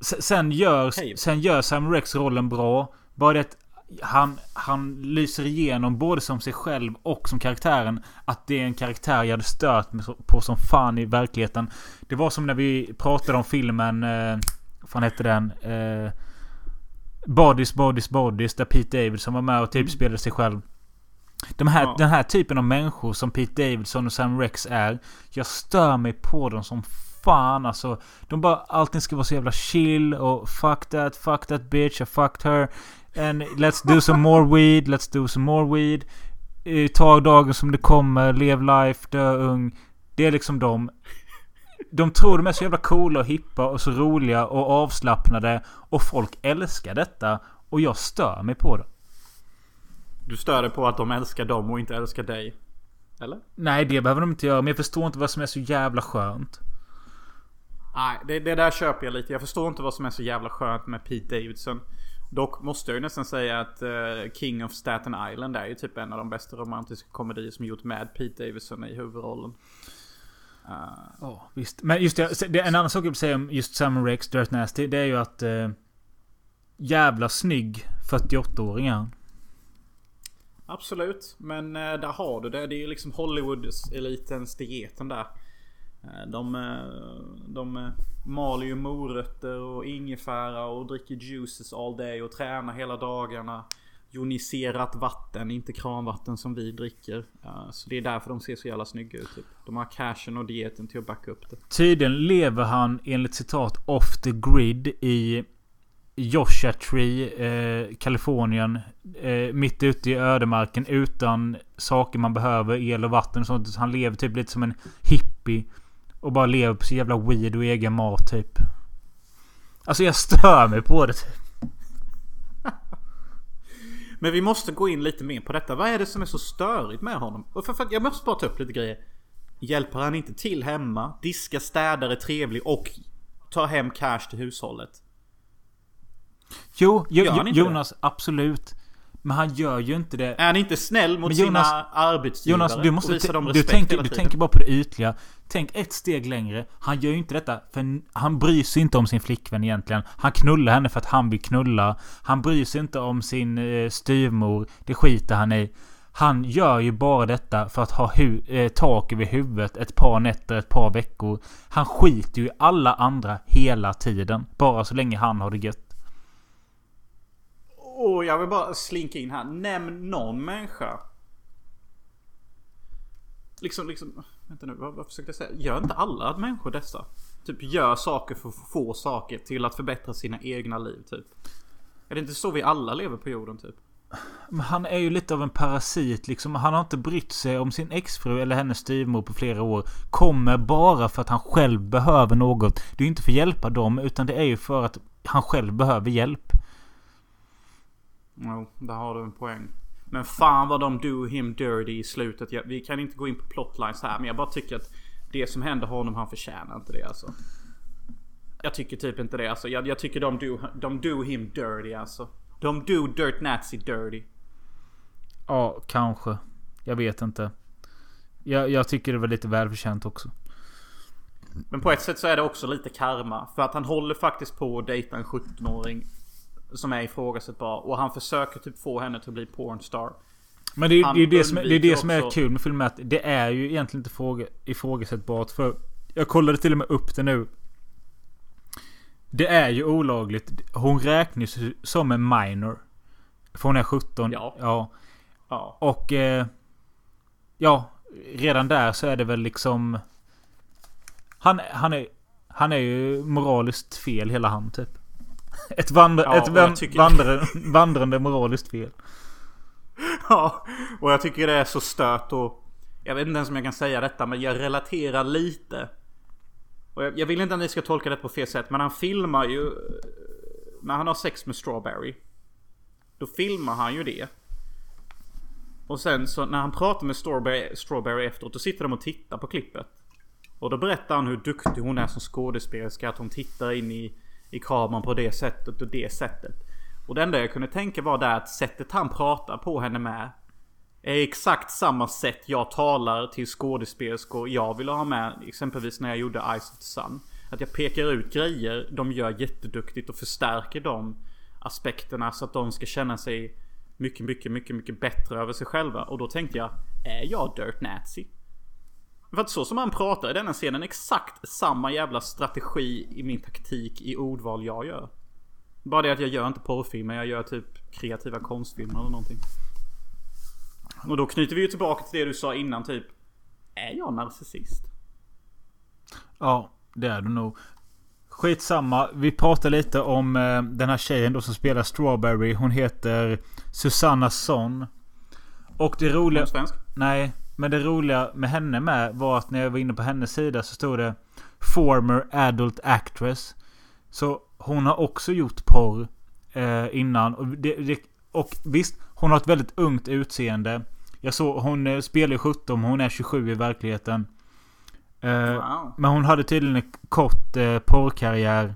se- sen, gör, Hej. sen gör Sam Rex rollen bra. Bara det han, han lyser igenom både som sig själv och som karaktären. Att det är en karaktär jag hade stört på som fan i verkligheten. Det var som när vi pratade om filmen... Eh, vad fan hette den? Eh, Bodies, Bodies, Bodies. Där Pete Davidson var med och typ spelade sig själv. De här, Ja. Den här typen av människor som Pete Davidson och Sam Rex är. Jag stör mig på dem som fan alltså. De bara allting ska vara så jävla chill och fuck that, fuck that bitch, I fucked her. And let's do some more weed, let's do some more weed. Ta dagen som det kommer, lev life, dö ung. Det är liksom de. De tror de är så jävla coola och hippa och så roliga och avslappnade. Och folk älskar detta. Och jag stör mig på det. Du stör dig på att de älskar dem och inte älskar dig. Eller? Nej, det behöver de inte göra. Men jag förstår inte vad som är så jävla skönt. Nej, det, det där köper jag lite. Jag förstår inte vad som är så jävla skönt med Pete Davidson. Dock måste jag ju nästan säga att eh, King of Staten Island är ju typ en av de bästa romantiska komedier som gjort med Pete Davidson i huvudrollen. Ja, visst. Men just det, det. En annan sak jag vill säga om just Sam Rex, Dirt Nasty. Det är ju att... Eh, jävla snygg 48-åring är han. Absolut, men eh, där har du det. Det är ju liksom Hollywood-elitens dieten där. Eh, de, eh, de eh, maler ju morötter och ingefära och dricker juices all day och tränar hela dagarna. Joniserat vatten, inte kranvatten som vi dricker. Så det är därför de ser så jävla snygga ut. Typ. De har cashen och dieten till att backa upp det. Tydligen lever han enligt citat off the grid i Joshua Tree, eh, Kalifornien. Eh, mitt ute i ödemarken utan saker man behöver, el och vatten och sånt. Så han lever typ lite som en hippie. Och bara lever på så jävla weed och egen mat typ. Alltså jag stör mig på det. Typ. Men vi måste gå in lite mer på detta. Vad är det som är så störigt med honom? Och för, för, jag måste bara ta upp lite grejer. Hjälper han inte till hemma? Diskar, städar, är trevlig och tar hem cash till hushållet? Jo, jo Jonas, absolut. Men han gör ju inte det. Är han inte snäll mot Jonas- sina arbetsgivare? Jonas, du måste... Du tänker, du tänker bara på det ytliga. Tänk ett steg längre. Han gör ju inte detta för han bryr sig inte om sin flickvän egentligen. Han knullar henne för att han vill knulla. Han bryr sig inte om sin eh, styvmor. Det skiter han i. Han gör ju bara detta för att ha eh, tak över huvudet ett par nätter, ett par veckor. Han skiter ju i alla andra hela tiden. Bara så länge han har det gött. Och jag vill bara slinka in här. Nämn någon människa. Liksom, liksom. Vänta nu, vad, vad försökte jag säga? Gör inte alla människor dessa? Typ gör saker för att få saker till att förbättra sina egna liv, typ. Är det inte så vi alla lever på jorden, typ? Men han är ju lite av en parasit liksom. Han har inte brytt sig om sin exfru eller hennes styvmor på flera år. Kommer bara för att han själv behöver något. Det är ju inte för att hjälpa dem utan det är ju för att han själv behöver hjälp. Jo, där har du en poäng. Men fan vad de do him dirty i slutet. Jag, vi kan inte gå in på plotlines här men jag bara tycker att det som händer honom, han förtjänar inte det alltså. Jag tycker typ inte det alltså. Jag, jag tycker de do, de do him dirty alltså. De do Dirt Nazi dirty. Ja, kanske. Jag vet inte. Jag, jag tycker det var lite välförtjänt också. Men på ett sätt så är det också lite karma. För att han håller faktiskt på att dejta en 17-åring. Som är ifrågasättbar. Och han försöker typ få henne till att bli pornstar. Men det är Han ju det, det, som, det, är det som är kul med filmen. Att det är ju egentligen inte fråga, ifrågasättbart. För jag kollade till och med upp det nu. Det är ju olagligt. Hon räknas ju som en minor. För hon är 17. Ja. ja. Ja. Och... Eh, ja, redan där så är det väl liksom... Han, han, är, han är ju moraliskt fel hela han typ. Ett, vandra, Ja, ett van, tycker- vandrande, vandrande moraliskt fel. Ja, och jag tycker det är så stört och jag vet inte ens om jag kan säga detta men jag relaterar lite. Och jag, jag vill inte att ni ska tolka det på fel sätt men han filmar ju eh, när han har sex med Strawberry. Då filmar han ju det. Och sen så när han pratar med Strawberry, Strawberry efteråt då sitter de och tittar på klippet. Och då berättar han hur duktig hon är som skådespelerska. Att hon tittar in i, i kameran på det sättet och det sättet. Och det enda jag kunde tänka var där att sättet han pratar på henne med. Är exakt samma sätt jag talar till skådespelerskor jag vill ha med. Exempelvis när jag gjorde Eyes of the Sun. Att jag pekar ut grejer de gör jätteduktigt och förstärker de aspekterna så att de ska känna sig mycket, mycket, mycket, mycket bättre över sig själva. Och då tänkte jag, är jag Dirt Nazi? För att så som han pratar i denna scenen, exakt samma jävla strategi i min taktik i ordval jag gör. Bara det att jag gör inte porrfilmer, jag gör typ kreativa konstfilmer eller någonting. Och då knyter vi ju tillbaka till det du sa innan typ. Är jag narcissist? Ja, det är du nog. Skitsamma. Vi pratar lite om eh, den här tjejen då som spelar Strawberry. Hon heter Susanna Son. Och det roliga... hon svensk? Nej, men det roliga med henne med var att när jag var inne på hennes sida så stod det Former Adult Actress. Så hon har också gjort porr eh, innan. Och, det, det, och visst, hon har ett väldigt ungt utseende. Jag såg, hon eh, spelar ju 17, hon är 27 i verkligheten. Eh, Wow. Men hon hade tydligen en kort eh, porrkarriär.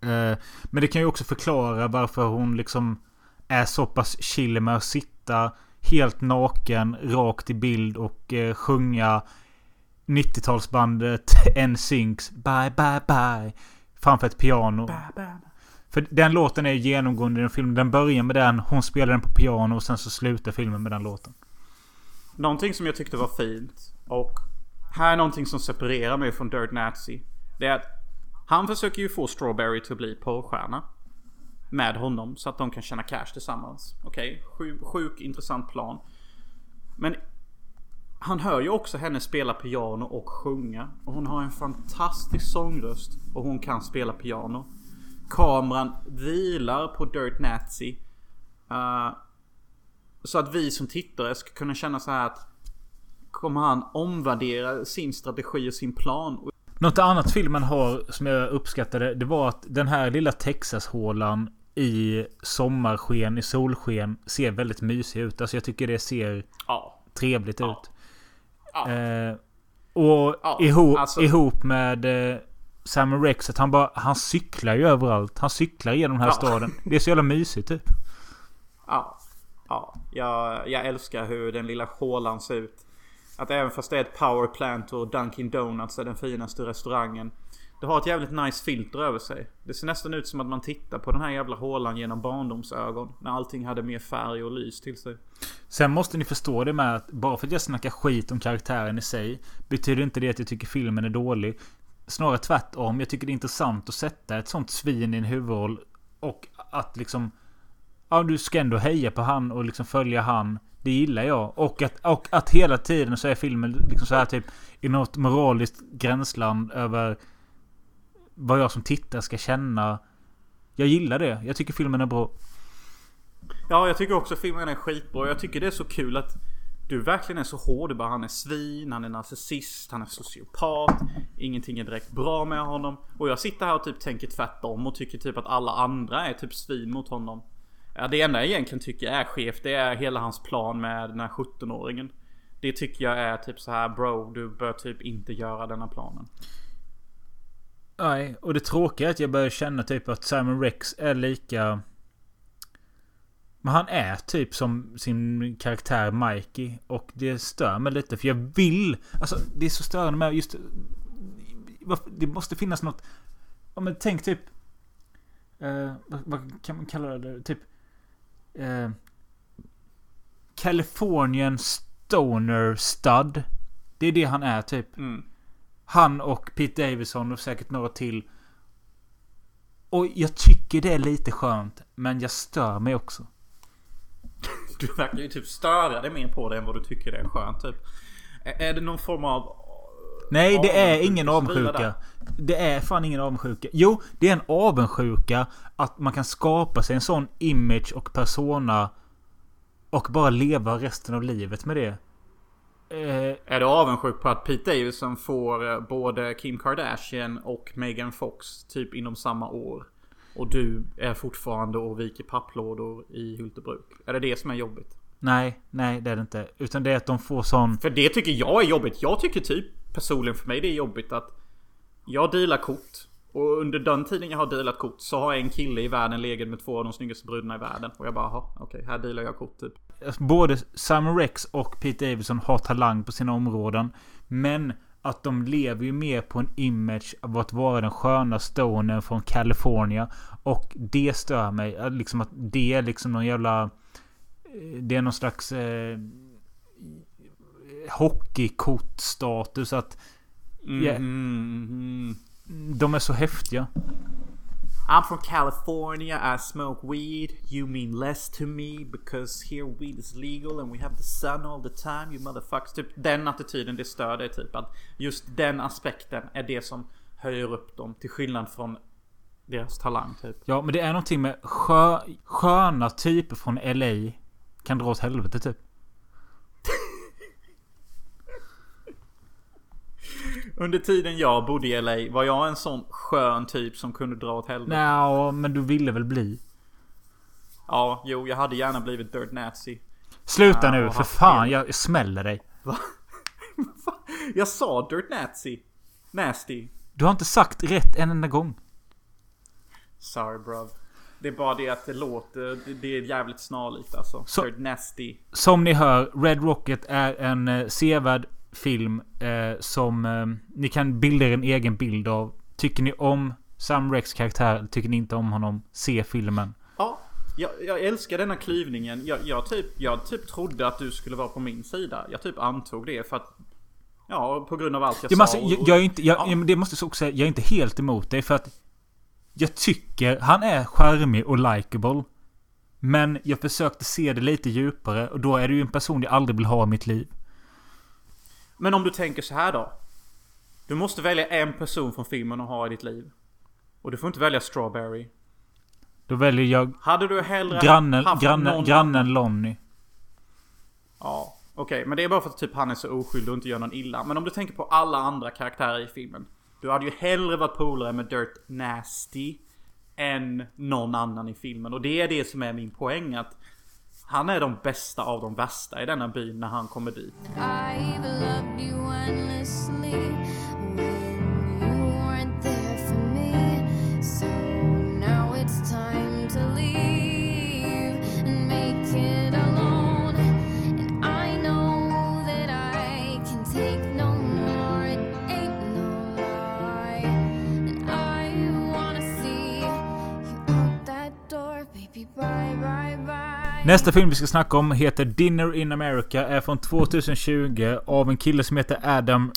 Eh, men det kan ju också förklara varför hon liksom är så pass chill med att sitta helt naken, rakt i bild och eh, sjunga 90-talsbandet NSYNCs Bye Bye Bye framför ett piano. För den låten är genomgående i den filmen. Den börjar med den, hon spelar den på piano och sen så slutar filmen med den låten. Någonting som jag tyckte var fint och här är någonting som separerar mig från Dirt Nazi. Det är att han försöker ju få Strawberry till att bli porrstjärna. Med honom så att de kan tjäna cash tillsammans. Okej, sjuk, sjuk intressant plan. Men han hör ju också henne spela piano och sjunga. Och hon har en fantastisk sångröst. Och hon kan spela piano. Kameran vilar på Dirt Nazi. Uh, eh, så att vi som tittare ska kunna känna så här att Kommer han omvärdera sin strategi och sin plan? Något annat filmen har som jag uppskattade. Det var att den här lilla Texas-hålan i sommarsken, i solsken, ser väldigt mysig ut. Alltså jag tycker det ser Ja. trevligt Ja. ut. Ja. Eh, och Ja, ihop, alltså- ihop med eh, Samuel Rex att han bara... Han cyklar ju överallt. Han cyklar genom den här staden. Det är så jävla mysigt typ. Ja. Ja. Jag, jag älskar hur den lilla hålan ser ut. Att även fast det är ett powerplant och Dunkin Donuts är den finaste restaurangen. Det har ett jävligt nice filter över sig. Det ser nästan ut som att man tittar på den här jävla hålan genom barndomsögon. När allting hade mer färg och lys till sig. Sen måste ni förstå det med att bara för att jag snackar skit om karaktären i sig betyder inte det att jag tycker filmen är dålig. Snarare tvärtom. Jag tycker det är intressant att sätta ett sånt svin i en huvudroll. Och att liksom... Ja, du ska ändå heja på han och liksom följa han. Det gillar jag. Och att, och att hela tiden så är filmen liksom så här typ i något moraliskt gränsland över vad jag som tittare ska känna. Jag gillar det. Jag tycker filmen är bra. Ja, jag tycker också filmen är skitbra. Jag tycker det är så kul att du verkligen är så hård. Du bara, han är svin, han är narcissist, han är sociopat. Ingenting är direkt bra med honom. Och jag sitter här och typ tänker tvärtom och tycker typ att alla andra är typ svin mot honom. Ja, det enda jag egentligen tycker är skevt det är hela hans plan med den här 17-åringen. Det tycker jag är typ så här bro, du bör typ inte göra denna planen. Nej, och det tråkiga är att jag börjar känna typ att Simon Rex är lika... Men han är typ som sin karaktär Mikey. Och det stör mig lite för jag vill... Alltså det är så störande med just... Det måste finnas något... Ja men tänk typ... Eh, vad, vad kan man kalla det? Typ... Eh, Californian Stoner Stud. Det är det han är typ. Mm. Han och Pete Davidson och säkert några till. Och jag tycker det är lite skönt. Men jag stör mig också. Du verkar ju typ störa dig mer på det än vad du tycker det är skönt typ. Är det någon form av... Nej, det är ingen avundsjuka. Det är fan ingen avundsjuka. Jo, det är en avundsjuka att man kan skapa sig en sån image och persona. Och bara leva resten av livet med det. Eh, Är du avundsjuk på att Pete Davidson får eh, både Kim Kardashian och Megan Fox typ inom samma år? Och du är fortfarande och viker papplådor i Hultebruk? Är det det som är jobbigt? nej, nej det är det inte. Utan det är att de får sån... För det tycker jag är jobbigt. Jag tycker typ personligen för mig det är jobbigt att jag dealar kort. Och under den tiden jag har dealat kort så har en kille i världen legat med två av de snyggaste brudarna i världen. Och jag bara, "Jaha, okej, här dealar jag kort typ. Både Simon Rex och Pete Davidson har talang på sina områden. Men att de lever ju mer på en image av att vara den sköna stonen från California. Och det stör mig. Liksom att det är liksom någon jävla... eh, Det är någon slags... Eh, hockeykortstatus. Att Ja. Mhm. de är så häftiga. I'm from California, I smoke weed. You mean less to me because here weed is legal and we have the sun all the time, you motherfuckers. Typ den attityden, det stör dig typ. Att just den aspekten är det som höjer upp dem till skillnad från deras talang typ. Ja, men det är någonting med skö, sköna typer från LA. Kan dra åt helvete typ. Under tiden jag bodde i LA var jag en sån skön typ som kunde dra åt helvete. Nja, men du ville väl bli? Ja, jo, jag hade gärna blivit Dirt Nazi. Sluta nu, för fan. fel. Jag smäller dig. Jag sa Dirt Nazi. Nasty. Du har inte sagt rätt en enda gång. Sorry bruv. Det är bara det att det låter, det- det är jävligt snarlikt alltså. Så- Dirt Nasty. Som ni hör, Red Rocket är en eh, sevärd film eh, som eh, ni kan bilda er en egen bild av. Tycker ni om Sam Rex karaktär? Tycker ni inte om honom? Se filmen. Ja, jag, jag älskar denna klyvningen. Jag, jag, typ, jag typ trodde att du skulle vara på min sida. Jag typ antog det för att... Ja, på grund av allt jag Ja, alltså, sa. och- jag, jag är inte, jag, Ja. det måste jag också säga, jag är inte helt emot det för att jag tycker han är charmig och likable. Men jag försökte se det lite djupare och då är det ju en person jag aldrig vill ha i mitt liv. Men om du tänker så här då. Du måste välja en person från filmen att ha i ditt liv. Och du får inte välja Strawberry. Då väljer jag Hade du hellre grannen, haft grannen, någon grannen Lonnie. Ja, okej. men det är bara för att typ han är så oskyldig och inte gör någon illa. Men om du tänker på alla andra karaktärer i filmen. Du hade ju hellre varit polare med Dirt Nasty än någon annan i filmen. Och det är det som är min poäng. Att han är de bästa av de värsta i denna byn när han kommer dit. Nästa film vi ska snacka om heter Dinner in America. Är från 2020 av en kille som heter Adam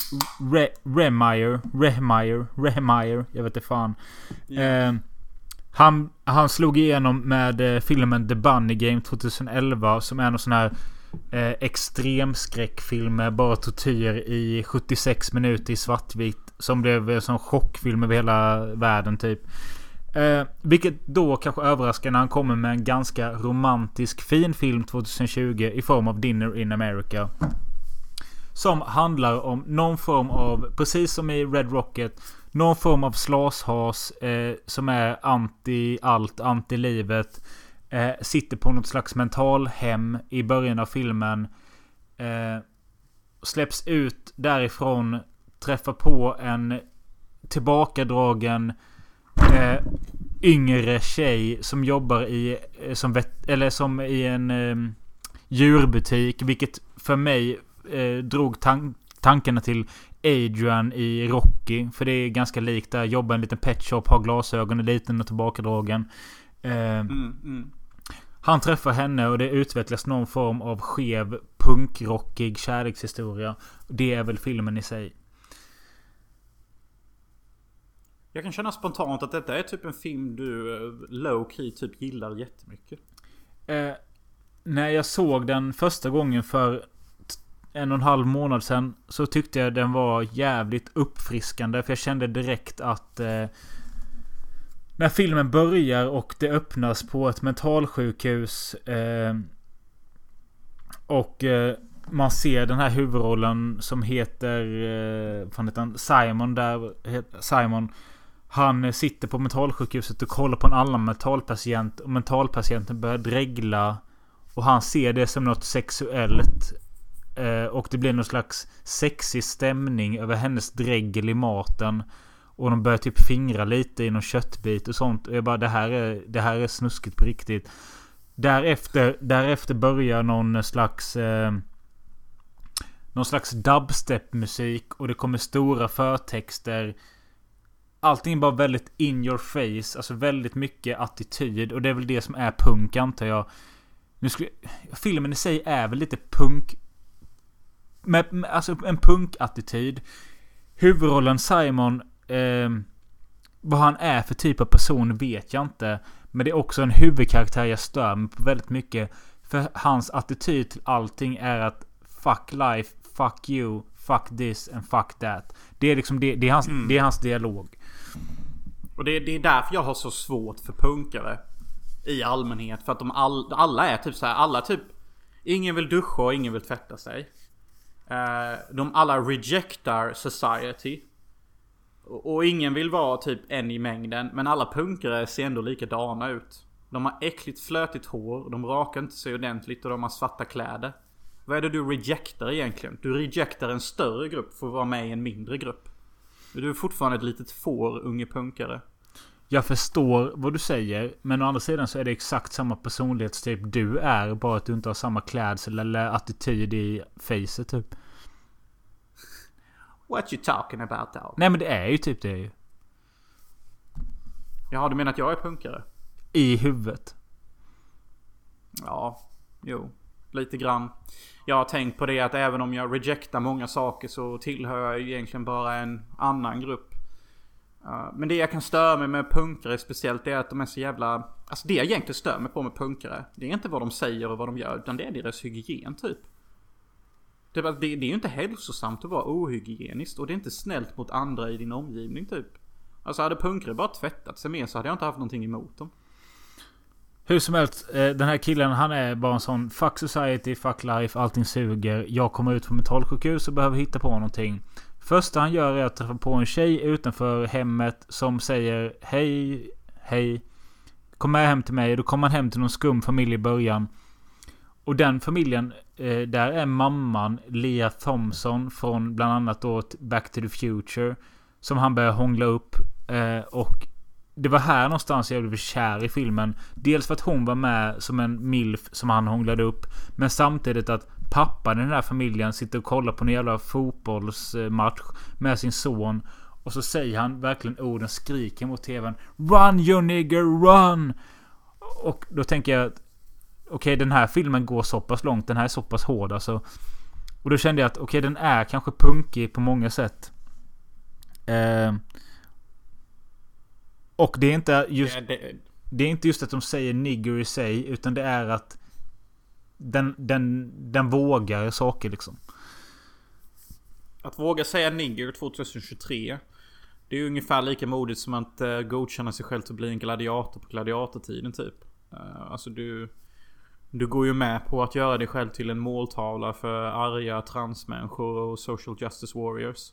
Re Remeyer. Remeyer. Remeyer. Jag vet inte fan. Eh, han, han slog igenom med eh, filmen The Bunny Game 2011. Som är någon sån här eh, extremskräckfilm med bara tortyr i 76 minuter i svartvitt. Som blev en sån chockfilm över hela världen typ. Eh, vilket då kanske överraskar när han kommer med en ganska romantisk fin film 2020 i form av Dinner in America. Som handlar om någon form av, precis som i Red Rocket, någon form av slashas eh, som är anti allt, anti livet. Eh, sitter på något slags mentalhem i början av filmen. Eh, släpps ut därifrån, träffar på en tillbakadragen eh, yngre tjej som jobbar i, eh, som vet, eller som i en eh, djurbutik. Vilket för mig eh, drog tan tankarna till Adrian i Rocky. För det är ganska likt där. Jobbar i en liten pet shop, har glasögon, är liten och tillbakadragen. Eh, Mm, mm. han träffar henne och det utvecklas någon form av skev punkrockig kärlekshistoria. Det är väl filmen i sig. Jag kan känna spontant att detta är typ en film du eh, low key typ gillar jättemycket. Eh, när jag såg den första gången för en och en halv månad sedan så tyckte jag den var jävligt uppfriskande. För jag kände direkt att eh, när filmen börjar och det öppnas på ett mentalsjukhus eh, och eh, man ser den här huvudrollen som heter, eh, fan heter han? Simon där. Simon. Han eh, sitter på mentalsjukhuset och kollar på en annan mentalpatient. Och mentalpatienten börjar dregla. Och han ser det som något sexuellt. Eh, och det blir någon slags sexig stämning över hennes dregel i maten. Och de börjar typ fingra lite i någon köttbit och sånt. Och jag bara det här är, det här är snuskigt på riktigt. Därefter, därefter börjar någon slags... Eh, någon slags dubstep-musik och det kommer stora förtexter. Allting är bara väldigt in your face. Alltså väldigt mycket attityd. Och det är väl det som är punk antar jag. Nu skulle, filmen i sig är väl lite punk. Med, med, alltså en punk-attityd. Huvudrollen Simon. Eh, vad han är för typ av person vet jag inte. Men det är också en huvudkaraktär jag stör mig på väldigt mycket. För hans attityd till allting är att Fuck life, fuck you, fuck this and fuck that. Det är liksom det, det, är, hans, det är hans dialog. Och det, det är därför jag har så svårt för punkare. I allmänhet. För att de all, alla är typ så här, alla typ... Ingen vill duscha och ingen vill tvätta sig. Eh, de alla rejectar society. Och, och ingen vill vara typ en i mängden. Men alla punkare ser ändå likadana ut. De har äckligt flötigt hår, de rakar inte sig ordentligt och de har svarta kläder. Vad är det du rejectar egentligen? Du rejectar en större grupp för att vara med i en mindre grupp. Du är fortfarande ett litet får, unge punkare. Jag förstår vad du säger. Men å andra sidan så är det exakt samma personlighetstyp du är. Bara att du inte har samma klädsel eller attityd i facet typ. What you talking about though? Nej men det är ju typ det ju. Jaha, du menar att jag är punkare? I huvudet. Ja, jo. Lite grann. Jag har tänkt på det att även om jag rejectar många saker så tillhör jag ju egentligen bara en annan grupp. Eh, men det jag kan störa mig med punkare speciellt är att de är så jävla... Alltså det jag egentligen stör mig på med punkare. Det är inte vad de säger och vad de gör utan det är deras hygien typ. Det är, det, det är ju inte hälsosamt att vara ohygieniskt och det är inte snällt mot andra i din omgivning typ. Alltså hade punkare bara tvättat sig mer så hade jag inte haft någonting emot dem. Hur som helst, eh, den här killen han är bara en sån Fuck society, fuck life, allting suger. Jag kommer ut från mentalsjukhus och behöver hitta på någonting. Första han gör är att träffa på en tjej utanför hemmet som säger Hej, hej. Kom med hem till mig. Då kommer han hem till någon skum familj i början. Och den familjen, eh, där är mamman Lia Thompson från bland annat då Back to the Future. Som han börjar hångla upp. Eh, och det var här någonstans jag blev kär i filmen. Dels för att hon var med som en milf som han hånglade upp. Men samtidigt att pappan i den här familjen sitter och kollar på en jävla fotbollsmatch med sin son. Och så säger han verkligen orden, skriker mot tvn. Run you nigger run! Och då tänker jag att okay, den här filmen går så pass långt. Den här är så pass hård alltså. Och då kände jag att okej, okay, den är kanske punkig på många sätt. Eh, och det är inte just... Det, det, det är inte just att de säger nigger i sig. Utan det är att den, den, den vågar saker liksom. Att våga säga nigger 2023. Det är ju ungefär lika modigt som att uh, godkänna sig själv till att bli en gladiator på gladiatortiden typ. Uh, alltså du... Du går ju med på att göra dig själv till en måltavla för arga transmänniskor och social justice warriors.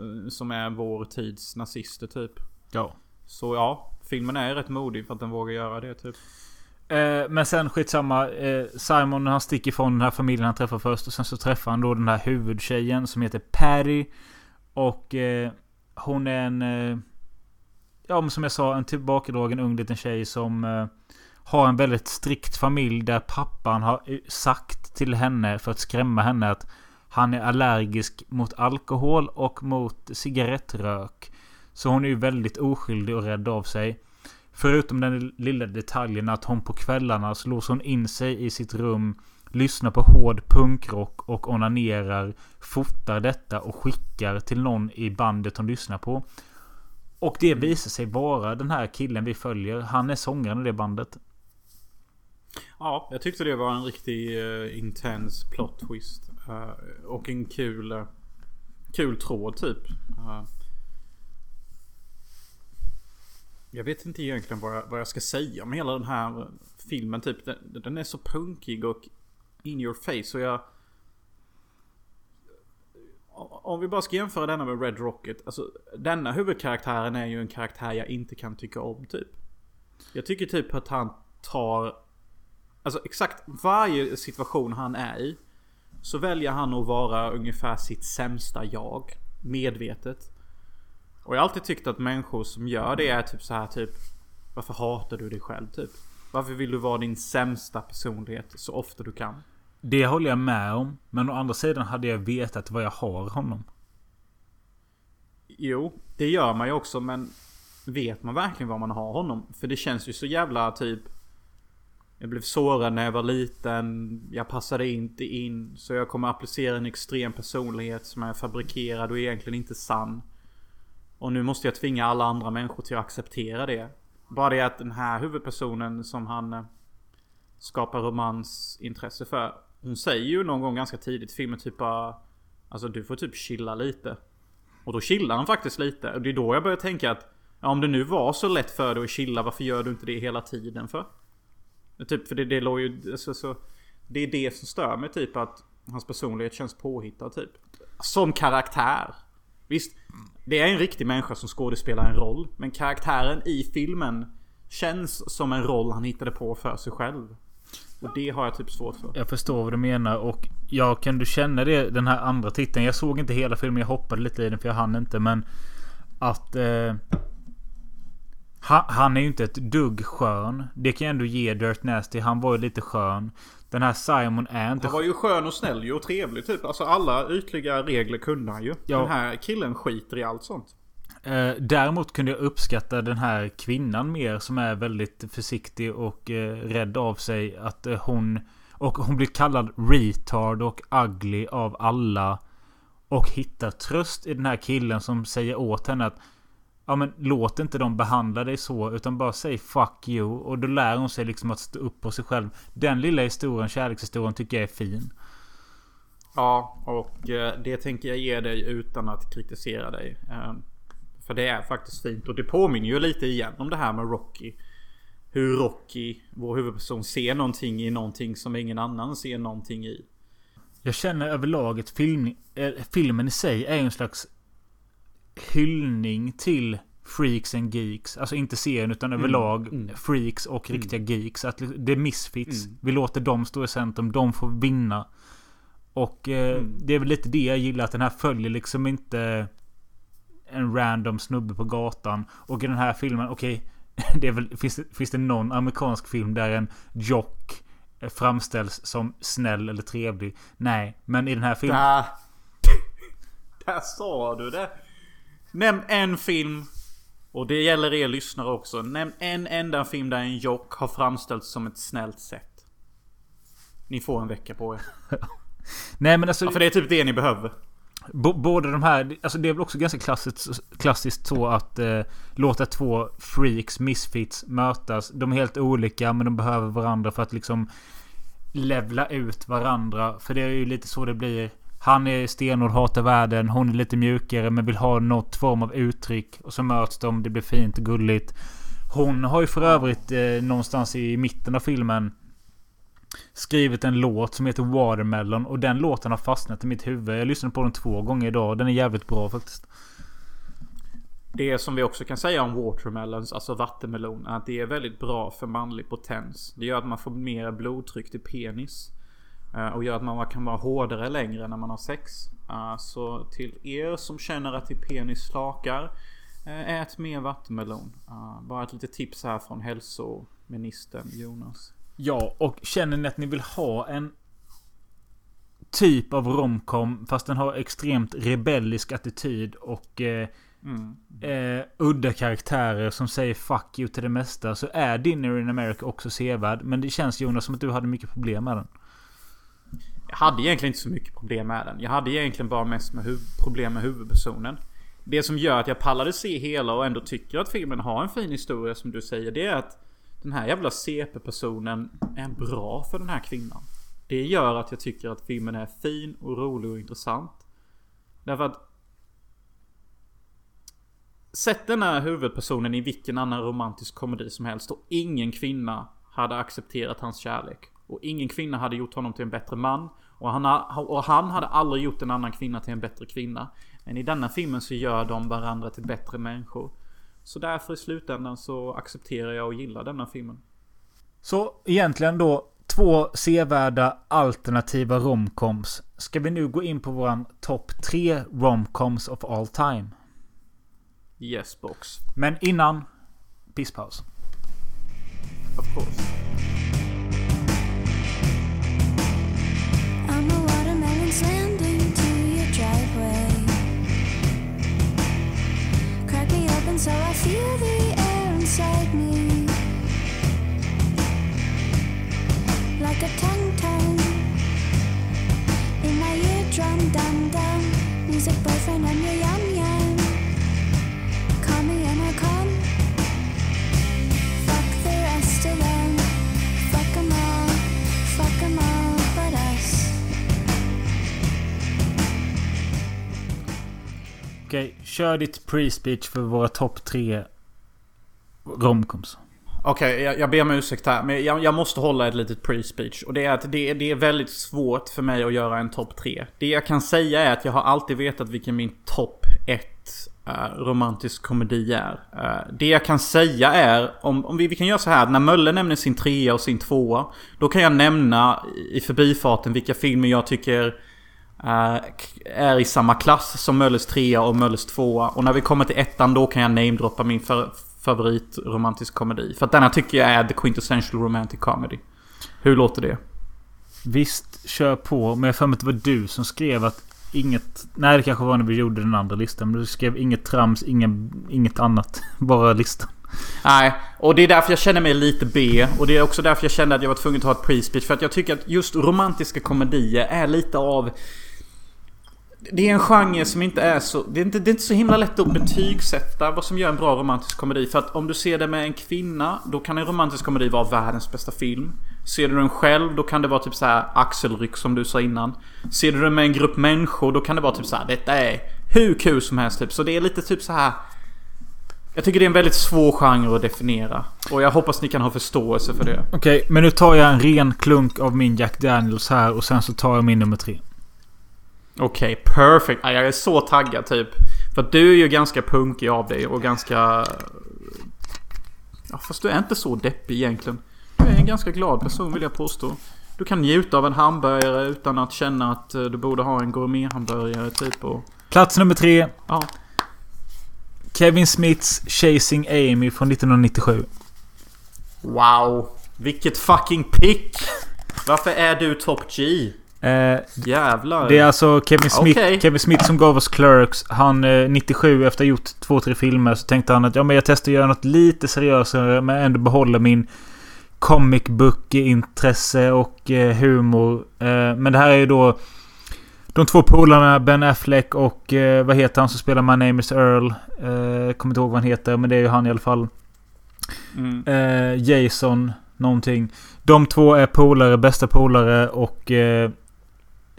Uh, som är vår tids nazister typ. Ja. Så ja, filmen är rätt modig för att den vågar göra det typ. Eh, men sen skitsamma. Eh, Simon han sticker från den här familjen han träffar först. Och sen så träffar han då den här huvudtjejen som heter Patty. Och eh, hon är en... Eh, ja men som jag sa en tillbakadragen ung liten tjej som... Eh, har en väldigt strikt familj där pappan har sagt till henne för att skrämma henne att han är allergisk mot alkohol och mot cigarettrök. Så hon är ju väldigt oskyldig och rädd av sig. Förutom den lilla detaljen att hon på kvällarna slås hon in sig i sitt rum. Lyssnar på hård punkrock och onanerar. Fotar detta och skickar till någon i bandet hon lyssnar på. Och det visar sig vara den här killen vi följer. Han är sångaren i det bandet. Ja, jag tyckte det var en riktig uh, intens plot twist. Uh, och en kul, uh, kul tråd typ. Jag vet inte egentligen vad jag, vad jag ska säga om hela den här filmen. Typ, den, den är så punkig och in your face. Och jag... Om vi bara ska jämföra denna med Red Rocket. Alltså, denna huvudkaraktären är ju en karaktär jag inte kan tycka om typ. Jag tycker typ att han tar... Alltså exakt varje situation han är i. Så väljer han att vara ungefär sitt sämsta jag. Medvetet. Och jag har alltid tyckt att människor som gör det är typ så här typ Varför hatar du dig själv typ? Varför vill du vara din sämsta personlighet så ofta du kan? Det håller jag med om. Men å andra sidan hade jag vetat vad jag har honom. Jo, det gör man ju också men Vet man verkligen vad man har honom? För det känns ju så jävla typ Jag blev sårad när jag var liten Jag passade inte in Så jag kommer applicera en extrem personlighet som är fabrikerad och egentligen inte sann och nu måste jag tvinga alla andra människor till att acceptera det. Bara det att den här huvudpersonen som han eh, skapar romansintresse för. Hon säger ju någon gång ganska tidigt i filmen typ bara Alltså du får typ chilla lite. Och då chillar han faktiskt lite. Och det är då jag börjar tänka att ja, Om det nu var så lätt för dig att chilla varför gör du inte det hela tiden för? Typ för det, det låg ju... Alltså, så, det är det som stör mig typ att Hans personlighet känns påhittad typ. Som karaktär. Visst, det är en riktig människa som skådespelar en roll. Men karaktären i filmen känns som en roll han hittade på för sig själv. Och det har jag typ svårt för. Jag förstår vad du menar och jag kan du känna det den här andra titeln? Jag såg inte hela filmen, jag hoppade lite i den för jag hann inte men att eh, han är ju inte ett dugg skön. Det kan jag ändå ge Dirt Nasty. Han var ju lite skön. Den här Simon är inte... Han var ju skön och snäll och trevlig typ. Alltså alla ytliga regler kunde han ju. Ja. Den här killen skiter i allt sånt. Eh, däremot kunde jag uppskatta den här kvinnan mer som är väldigt försiktig och eh, rädd av sig. Att eh, hon... Och hon blir kallad retard och ugly av alla. Och hittar tröst i den här killen som säger åt henne att Ja men låt inte dem behandla dig så utan bara säg fuck you. Och då lär hon sig liksom att stå upp på sig själv. Den lilla historien, kärlekshistorien, tycker jag är fin. Ja, och eh, det tänker jag ge dig utan att kritisera dig. Eh, för det är faktiskt fint och det påminner ju lite igen om det här med Rocky. Hur Rocky, vår huvudperson, ser någonting i någonting som ingen annan ser någonting i. Jag känner överlag att film, äh, filmen i sig är en slags hyllning till Freaks and Geeks. Alltså inte serien utan mm. överlag mm. Freaks och mm. riktiga geeks. Att det är misfits. Mm. Vi låter dem stå i centrum. De får vinna. Och eh, mm. det är väl lite det jag gillar. Att den här följer liksom inte en random snubbe på gatan. Och i den här filmen, okej. Okay, finns, det, finns det någon amerikansk film där en jock framställs som snäll eller trevlig? Nej, men i den här filmen... Där, där sa du det! Nämn en film. Och det gäller er lyssnare också. Nämn en enda film där en jock har framställts som ett snällt sätt. Ni får en vecka på er. Nej men alltså... Ja, för det är typ det ni behöver. B- båda de här, alltså det är väl också ganska klassiskt, klassiskt så att eh, låta två freaks, misfits, mötas. De är helt olika men de behöver varandra för att liksom levla ut varandra. För det är ju lite så det blir. Han är stenhård, hatar världen. Hon är lite mjukare men vill ha något form av uttryck. Och så möts de, det blir fint och gulligt. Hon har ju för övrigt eh, någonstans i mitten av filmen skrivit en låt som heter Watermelon. Och den låten har fastnat i mitt huvud. Jag lyssnade på den två gånger idag. Den är jävligt bra faktiskt. Det som vi också kan säga om watermelons, alltså vattenmelon, är att det är väldigt bra för manlig potens. Det gör att man får mer blodtryck till penis eh, Och gör att man kan vara hårdare längre när man har sex. Eh, Så till er som känner att er penis slakar, eh, ät mer vattenmelon. Bara ett litet tips här från hälsoministern Jonas. Ja, och känner ni att ni vill ha en typ av romcom fast den har extremt rebellisk attityd och eh, eh, udda karaktärer som säger fuck you till det mesta så är Dinner in America också sevärd. Men det känns Jonas som att du hade mycket problem med den. Jag hade egentligen inte så mycket problem med den. Jag hade egentligen bara mest med huv- problem med huvudpersonen. Det som gör att jag pallade se hela och ändå tycker att filmen har en fin historia som du säger. Det är att den här jävla CP-personen är bra för den här kvinnan. Det gör att jag tycker att filmen är fin och rolig och intressant. Därför att Sätt den här huvudpersonen i vilken annan romantisk komedi som helst och ingen kvinna hade accepterat hans kärlek. Och ingen kvinna hade gjort honom till en bättre man. Och han, ha- och han hade aldrig gjort en annan kvinna till en bättre kvinna. Men i denna filmen så gör de varandra till bättre människor. Så därför i slutändan så accepterar jag och gillar denna filmen. Så egentligen då två sevärda alternativa romcoms. Ska vi nu gå in på våran topp tre romcoms of all time? Yes box. Men innan pisspaus. Of course. Feel the air inside me. Like a tongue tongue in my eardrum, dum dum. Music boyfriend, I'm Okej, kör ditt pre-speech för våra topp tre romcoms. Okej, jag, jag ber om ursäkt här. Men jag, jag måste hålla ett litet pre-speech. Och det är att det, det är väldigt svårt för mig att göra en topp tre. Det jag kan säga är att jag har alltid vetat vilken min topp 1 eh, romantisk komedi är. Uh, det jag kan säga är, om, om vi, vi kan göra så här. När Mölle nämner sin trea och sin tvåa. Då kan jag nämna i förbifarten vilka filmer jag tycker är i samma klass som Mölles trea och Mölles tvåa. Och när vi kommer till ettan då kan jag namedroppa min för, favorit romantisk komedi. För att denna tycker jag är the quintessential romantic comedy. Hur låter det? Visst, kör på. Men jag för mig att det var du som skrev att inget... Nej, det kanske var när vi gjorde den andra listan. Men du skrev inget trams, inga, inget annat. Bara listan. Nej, och det är därför jag känner mig lite B. Och det är också därför jag kände att jag var tvungen att ha ett pre-speech. För att jag tycker att just romantiska komedier är lite av... Det är en genre som inte är så... Det är inte, det är inte så himla lätt att betygsätta vad som gör en bra romantisk komedi. För att om du ser det med en kvinna, då kan en romantisk komedi vara världens bästa film. Ser du den själv, då kan det vara typ så här axelryck som du sa innan. Ser du den med en grupp människor, då kan det vara typ så här. Detta är hur kul som helst typ. Så det är lite typ så här. Jag tycker det är en väldigt svår genre att definiera. Och jag hoppas ni kan ha förståelse för det. Okej, men nu tar jag en ren klunk av min Jack Daniels här och sen så tar jag min nummer tre. Okej, perfect. Ja, Jag är så taggad typ. För du är ju ganska punkig av dig och ganska... Ja, fast du är inte så deppig egentligen. Du är en ganska glad person vill jag påstå. Du kan njuta av en hamburgare utan att känna att eh, du borde ha en gourmethamburgare typ och... Plats nummer tre. Ja. Kevin Smiths Chasing Amy från 1997. Wow. Vilket fucking pick! Varför är du top G? Eh, Jävlar. det är alltså Kevin Smith, Okej. Kevin Smith som gav oss Clerks. Han eh, 97 efter att ha gjort två, tre filmer så tänkte han att ja, men jag testar att göra något lite seriösare men ändå behålla min comic book intresse och eh, humor. Eh, men det här är ju då de två polarna Ben Affleck och eh, vad heter han som spelar My Name Is Earl? Eh, kommer inte ihåg vad han heter men det är ju han i alla fall. Mm. Jason någonting. De två är polare, bästa polare och eh,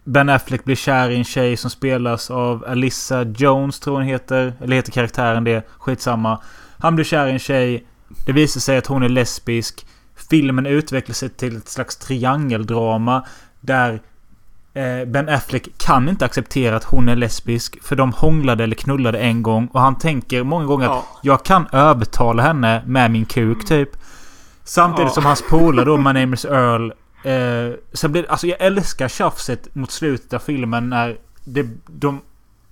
Ben Affleck blir kär i en tjej som spelas av Alyssa Jones tror hon heter. Eller heter karaktären det. Skitsamma. Han blir kär i en tjej. Det visar sig att hon är lesbisk. Filmen utvecklar sig till ett slags triangeldrama. Där eh, Ben Affleck kan inte acceptera att hon är lesbisk. För de hånglade eller knullade en gång. Och han tänker många gånger Ja. att jag kan övertala henne med min kuk typ. Samtidigt Ja. som hans polare då, My Name Is Earl. Eh, sen blir, alltså jag älskar tjafset mot slutet av filmen när det, de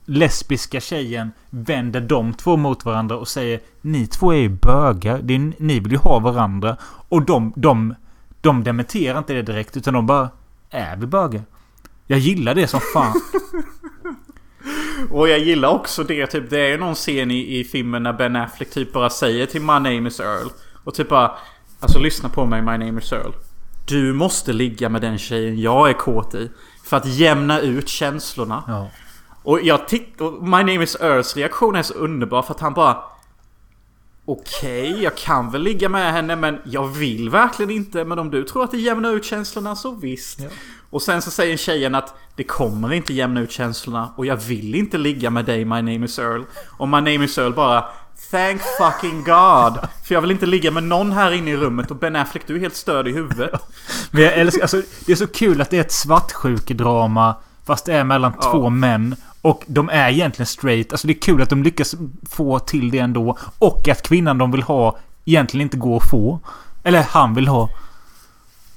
lesbiska tjejen vänder de två mot varandra och säger Ni två är ju bögar. Det är, ni vill ju ha varandra. Och de, de, de dementerar inte det direkt utan de bara Är vi bögar? Jag gillar det som fan. Och jag gillar också det typ. Det är ju någon scen i, i filmen när Ben Affleck typ bara säger till My name is Earl. Och typ bara. Alltså lyssna på mig My name is Earl. Du måste ligga med den tjejen jag är kåt i. För att jämna ut känslorna. Ja. Och jag tittar... My name is Earls reaktion är så underbar för att han bara... Okej, jag kan väl ligga med henne men jag vill verkligen inte. Men om du tror att det jämnar ut känslorna så visst. Och sen så säger tjejen att det kommer inte jämna ut känslorna. Och jag vill inte ligga med dig My name is Earl. Och My name is Earl bara... Thank fucking God! För jag vill inte ligga med någon här inne i rummet och Ben Affleck du är helt störd i huvudet. Men jag älskar, alltså, det är så kul att det är ett svartsjukedrama. Fast det är mellan Ja. två män. Och de är egentligen straight. Alltså det är kul att de lyckas få till det ändå. Och att kvinnan de vill ha egentligen inte går att få. Eller han vill ha.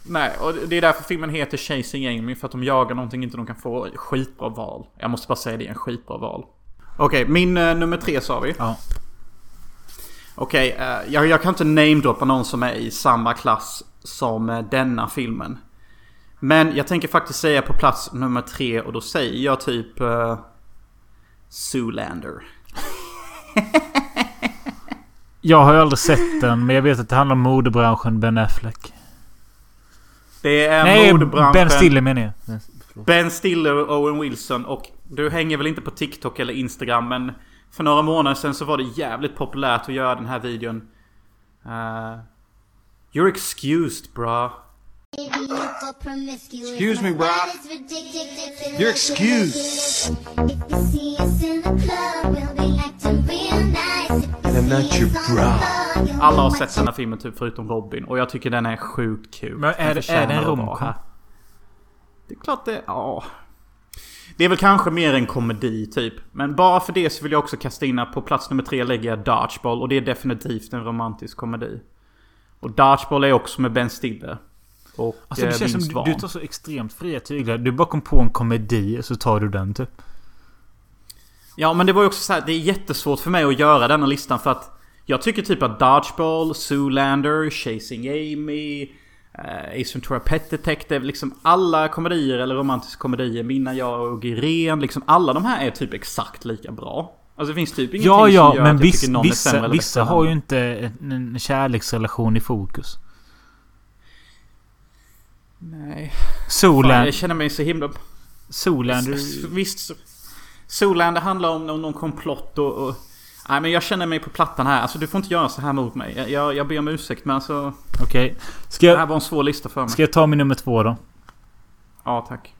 Nej, och det är därför filmen heter Chasing Amy. För att de jagar någonting inte de kan få. Skitbra val. Jag måste bara säga det, en skitbra val. Okej, min eh, nummer tre sa vi. Ja. Okej, eh, jag, jag kan inte namedroppa någon som är i samma klass som eh, denna filmen. Men jag tänker faktiskt säga på plats nummer tre och då säger jag typ... Uh, Zoolander. Jag har ju aldrig sett den. Men jag vet att det handlar om modebranschen Ben Affleck. Det är Nej, modebranschen. Ben Stiller menar jag. Ben Stiller och Owen Wilson och du hänger väl inte på TikTok eller Instagram men för några månader sedan så var det jävligt populärt att göra den här videon. Uh, you're excused bra. Excuse me, bro. You're excused. I'm not your bra. Alla har sett den här filmen typ förutom Robin och jag tycker den är sjukt kul. Men är är det en romcom? här. Det är klart det, ja. Det är väl kanske mer en komedi typ. Men bara för det så vill jag också kasta in att på plats nummer tre lägger jag Dodgeball och det är definitivt en romantisk komedi. Och Dodgeball är också med Ben Stiller. Och Alltså det eh, känns som du, du tar så extremt fria tyglar. Du bara kom på en komedi så tar du den typ. Ja men det var ju också så här, det är jättesvårt för mig att göra denna listan för att jag tycker typ att Dodgeball, Zoolander, Chasing Amy, uh, Ace Ventura Pet Detective, liksom alla komedier eller romantiska komedier, Minna, jag och Irene, liksom alla de här är typ exakt lika bra. Alltså det finns typ ingenting Ja, som ja, gör men att jag viss, tycker någon är sämre vissa, eller vissa har ju inte en, en kärleksrelation i fokus. Nej. Fan, Zoolander... jag känner mig så himla... Zoolander... Visst. så- Zoolander handlar om, om någon komplott och, och... Nej men jag känner mig på plattan här. Alltså du får inte göra så här mot mig. Jag, jag, jag ber om ursäkt men alltså... Okej. Ska, Det här var en svår lista för mig. ska jag ta min nummer två då? Ja tack.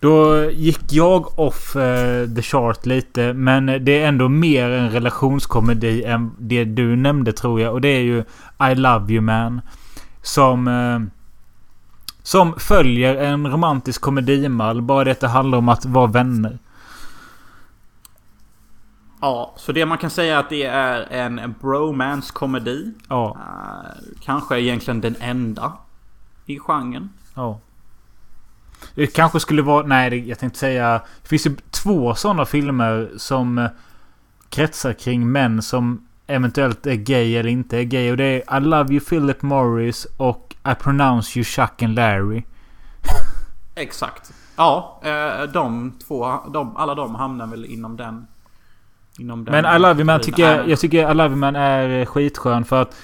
Då gick jag off eh, the chart lite. Men det är ändå mer en relationskomedi än det du nämnde tror jag. Och det är ju I Love You Man. Som... Eh, som följer en romantisk komedimall. Bara det att det handlar om att vara vänner. Ja, så det man kan säga är att det är en bromance-komedi. Ja. Uh, kanske egentligen den enda i genren. Ja. Det kanske skulle vara... Nej, jag tänkte säga... Det finns ju två sådana filmer som eh, kretsar kring män som eventuellt är gay eller inte är gay. Och det är I Love You Philip Morris och I Pronounce You Chuck and Larry. Exakt. Ja, eh, de två, de, alla de hamnar väl inom den. Men I Love You Man tycker jag... Jag tycker I Love You Man är eh, skitskön för att...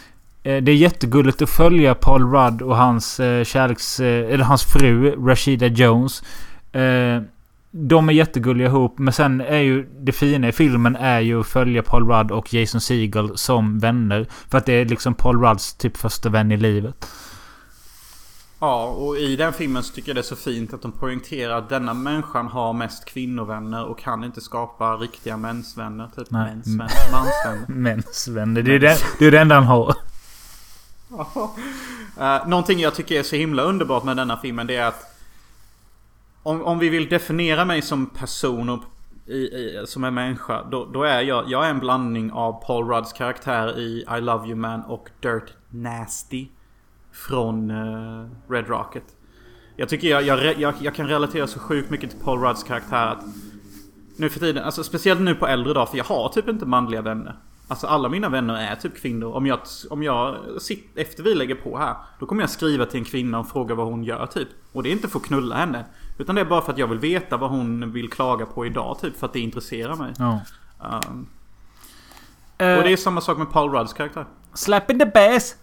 Eh, det är jättegulligt att följa Paul Rudd och hans eh, kärleks... Eh, eller hans fru Rashida Jones. Eh, de är jättegulliga ihop. Men sen är ju det fina i filmen är ju att följa Paul Rudd och Jason Segel som vänner. För att det är liksom Paul Rudds typ första vän i livet. Ja, och i den filmen så tycker jag det är så fint att de poängterar att denna människan har mest kvinnovänner och kan inte skapa riktiga mänsvänner. Typ Nej. mänsvänner. Mansvänner. Mensvänner. Det är det, det, är det enda han har. Uh, någonting jag tycker är så himla underbart med denna filmen det är att om, om vi vill definiera mig som person och i, i, som en människa då, då är jag, jag är en blandning av Paul Rudds karaktär i I Love You Man och Dirt Nasty från uh, Red Rocket. Jag tycker jag, jag, jag, jag kan relatera så sjukt mycket till Paul Rudds karaktär att nu för tiden, alltså speciellt nu på äldre dagar för jag har typ inte manliga vänner. Alltså alla mina vänner är typ kvinnor. Om jag, om jag sitter, efter vi lägger på här. Då kommer jag skriva till en kvinna och fråga vad hon gör typ. Och det är inte för att knulla henne. Utan det är bara för att jag vill veta vad hon vill klaga på idag typ. För att det intresserar mig. Ja. Um, Eh, och det är samma sak med Paul Rudds karaktär. Slap in the bass!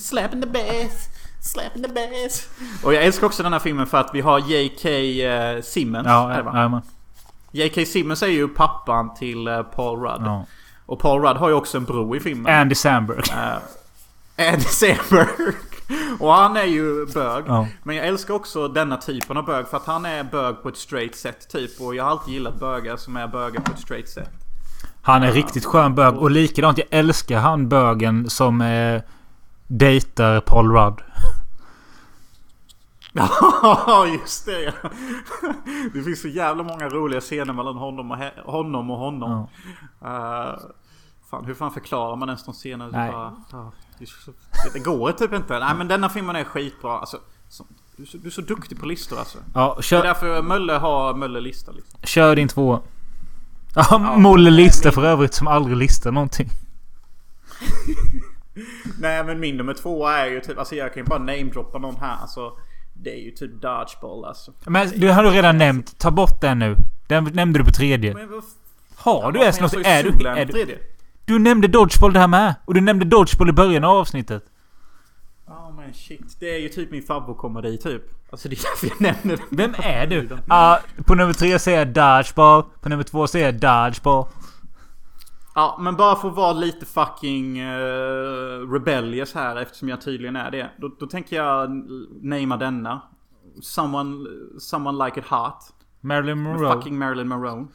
Slap in the bass. Slap in the bass. Och jag älskar också den här filmen för att vi har J.K. eh, Simmons. Ja, är det va? ja. J.K. Simmons är ju pappan till eh, Paul Rudd. Ja. Och Paul Rudd har ju också en bror i filmen. Andy Samberg. Uh, Andy Samberg. Och han är ju bög. Ja. Men jag älskar också denna typen av bög för att han är bög på ett straight sätt typ. Och jag har alltid gillat bögar som är bögar på ett straight sätt. Han är riktigt skön bög. Och likadant, jag älskar han bögen som eh, dejtar Paul Rudd. Ja, just det ja. Det finns så jävla många roliga scener mellan honom och, honom, och honom. Uh, fan, hur fan förklarar man ens de scenerna? Det, Nej. bara, ja, det, går typ inte. Nej men denna filmen är skitbra. Alltså, så, du, är så, du är så duktig på listor alltså. Ja, Det är kör, därför Mölle har Mölle-lista liksom. kör din två. Ja, Molle listar för övrigt som aldrig listar någonting. Nej men min nummer två är ju typ, alltså jag kan ju bara namedroppa någon här. Alltså, det är ju typ Dodgeball alltså. Men du har du redan nämnt. Ta bort den nu. Den nämnde du på tredje. Men vad Har du Ja, ens men något? Är du, är du, du nämnde Dodgeball det här med. Och du nämnde Dodgeball i början av avsnittet. Ja men shit. Det är ju typ min favoritkomedi typ. Alltså det är därför jag nämner den. Vem är du? Ah, på nummer tre säger jag Dodgeball. På nummer två säger jag Dodgeball. Ja men bara för att vara lite fucking uh, rebellious här eftersom jag tydligen är det. Då, då tänker jag namea denna. Someone, someone like it hot. Marilyn Monroe. fucking Marilyn Monroe.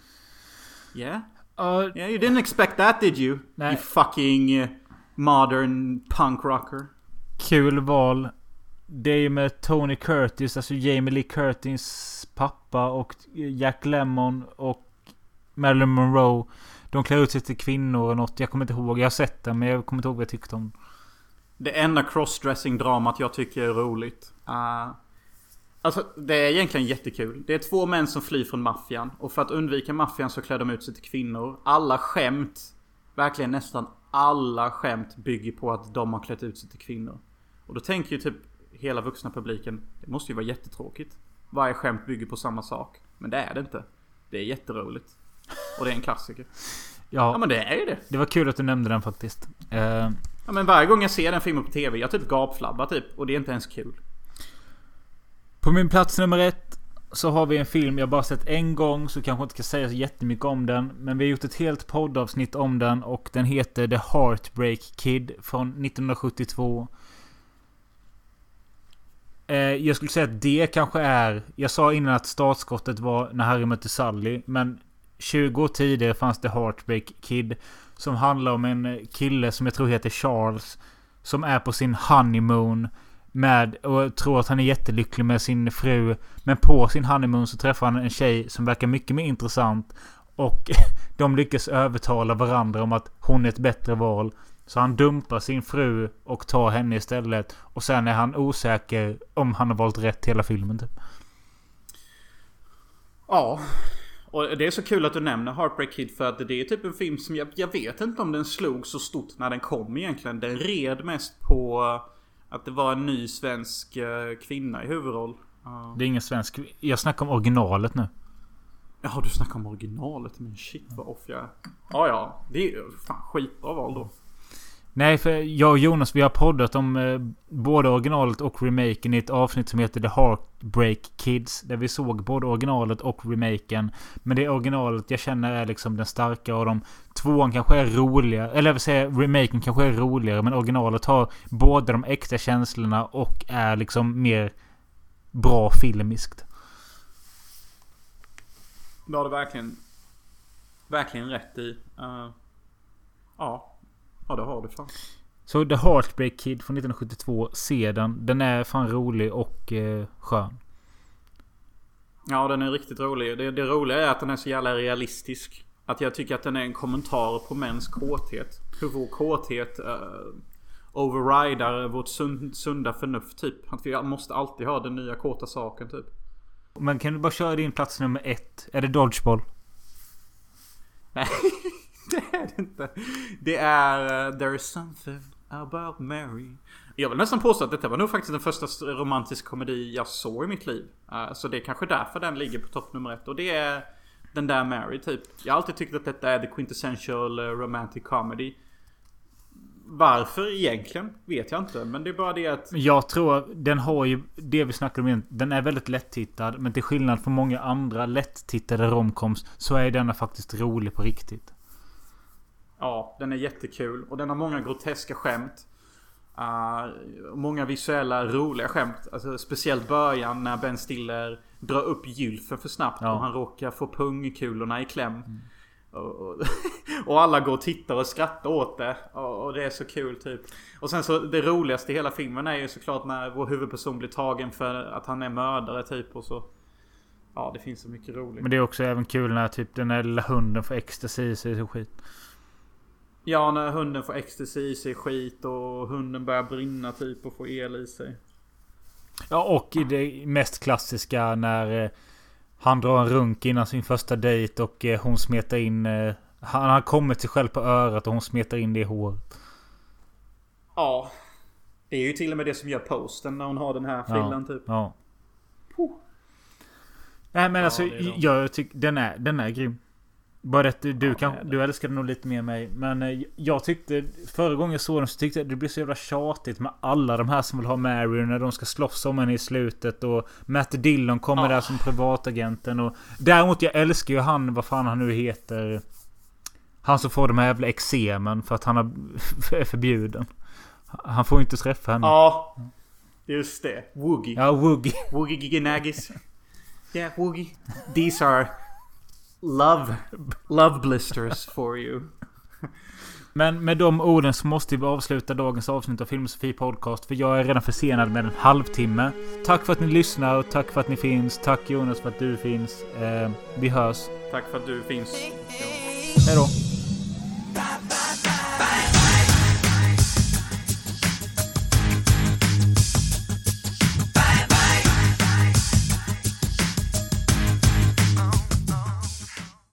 Yeah? Ah, Yeah you didn't expect that did you? Nej. You fucking eh, modern punk rocker. kul val. Det är ju med Tony Curtis, alltså Jamie Lee Curtis pappa och Jack Lemmon och Marilyn Monroe. De klär ut sig till kvinnor och något. Jag kommer inte ihåg. Jag har sett den men jag kommer inte ihåg vad jag tyckte om. Det enda crossdressing dramat jag tycker är roligt. Uh, alltså det är egentligen jättekul. Det är två män som flyr från maffian. Och för att undvika maffian så klär de ut sig till kvinnor. Alla skämt, verkligen nästan alla skämt bygger på att de har klätt ut sig till kvinnor. Och då tänker ju typ hela vuxna publiken, det måste ju vara jättetråkigt. Varje skämt bygger på samma sak. Men det är det inte. Det är jätteroligt. Och det är en klassiker. Ja Ja, men det är ju det. det var kul att du nämnde den faktiskt. Eh, Ja men varje gång jag ser den filmen på TV, jag typ gapflabbar typ. Och det är inte ens kul. På min plats nummer ett så har vi en film jag bara sett en gång så kanske inte ska säga så jättemycket om den. Men vi har gjort ett helt poddavsnitt om den och den heter The Heartbreak Kid från 1972. Eh, jag skulle säga att det kanske är... Jag sa innan att startskottet var när Harry mötte Sally. Men 20 år tidigare fanns The Heartbreak Kid. Som handlar om en kille som jag tror heter Charles. Som är på sin honeymoon. Med och tror att han är jättelycklig med sin fru. Men på sin honeymoon så träffar han en tjej som verkar mycket mer intressant. Och de lyckas övertala varandra om att hon är ett bättre val. Så han dumpar sin fru och tar henne istället. Och sen är han osäker om han har valt rätt hela filmen typ. Ja. Och det är så kul att du nämner Heartbreak Kid för att det är typ en film som jag, jag vet inte om den slog så stort när den kom egentligen. Den red mest på att det var en ny svensk eh, kvinna i huvudroll. Det är ingen svensk... Jag snackar om originalet nu. Ja, du snackar om originalet. Men shit vad off jag är. Ja, ja. Det är ju fan skitbra val då. Nej, för jag och Jonas vi har poddat om eh, både originalet och remaken i ett avsnitt som heter The Heartbreak Kids. Där vi såg både originalet och remaken. Men det originalet jag känner är liksom den starka av dem. Tvåan kanske är roligare. Eller jag vill säga remaken kanske är roligare. Men originalet har både de äkta känslorna och är liksom mer bra filmiskt. Det har du verkligen, verkligen rätt i. Uh, ja. Ja, det har du fan. Så The Heartbreak Kid från 1972. Se den. Den är fan rolig och eh, skön. Ja, den är riktigt rolig. Det, det roliga är att den är så jävla realistisk. Att jag tycker att den är en kommentar på mäns kåthet. Hur vår kåthet uh, overrider vårt sund, sunda förnuft typ. Att vi måste alltid ha den nya kåta saken typ. Men kan du bara köra din plats nummer ett? Är det Dodgeball? Nej, det är det inte. Det är uh, There is something about Mary. Jag vill nästan påstå att detta var nog faktiskt den första romantiska komedi jag såg i mitt liv. Uh, så det är kanske därför den ligger på topp nummer ett. Och det är den där Mary typ. Jag har alltid tyckt att detta är the quintessential uh, romantic comedy. Varför egentligen? Vet jag inte. Men det är bara det att... Jag tror den har ju det vi snackade om igen. Den är väldigt lättittad. Men till skillnad från många andra lättittade romcoms så är denna faktiskt rolig på riktigt. Ja, den är jättekul. Och den har många groteska skämt. Uh, många visuella roliga skämt. Alltså, speciellt början när Ben Stiller drar upp gylfen för snabbt. Ja. Och han råkar få pungkulorna i kläm. Mm. Och, och, och, alla går och tittar och skrattar åt det. Och, och, det är så kul typ. Och sen så det roligaste i hela filmen är ju såklart när vår huvudperson blir tagen för att han är mördare typ. Och så. Ja, det finns så mycket roligt. Men det är också även kul när typ den där lilla hunden får ecstasy i sig och skit. Ja, när hunden får ecstasy i sig skit och hunden börjar brinna typ och får el i sig. Ja, och det mest klassiska när eh, han drar en runk innan sin första dejt och eh, hon smetar in... Eh, han har kommit sig själv på örat och hon smetar in det i håret. Ja. Det är ju till och med det som gör posten när hon har den här frillan ja, typ. Ja. Puh. Nej men alltså, jag tycker den är, den är grym. Bara att du, ja, kan, du älskade nog lite mer mig. Men eh, jag tyckte... Förra gången jag såg den så tyckte jag det blev så jävla tjatigt med alla de här som vill ha Mary när de ska slåss om henne i slutet. Och Matt Dillon kommer ja. där som privatagenten. Och däremot jag älskar ju han, vad fan han nu heter. Han som får de här jävla eksemen för att han är förbjuden. Han får inte träffa henne. Ja. Just det. Woogie. Ja, Woogie. Woogie Giganagis. Yeah, Woogie. These are love, love blisters for you. Men med de orden så måste vi avsluta dagens avsnitt av Filmosofi Podcast. För jag är redan försenad med en halvtimme. Tack för att ni lyssnar och tack för att ni finns. Tack Jonas för att du finns. Eh, vi hörs. Tack för att du finns. Hej då.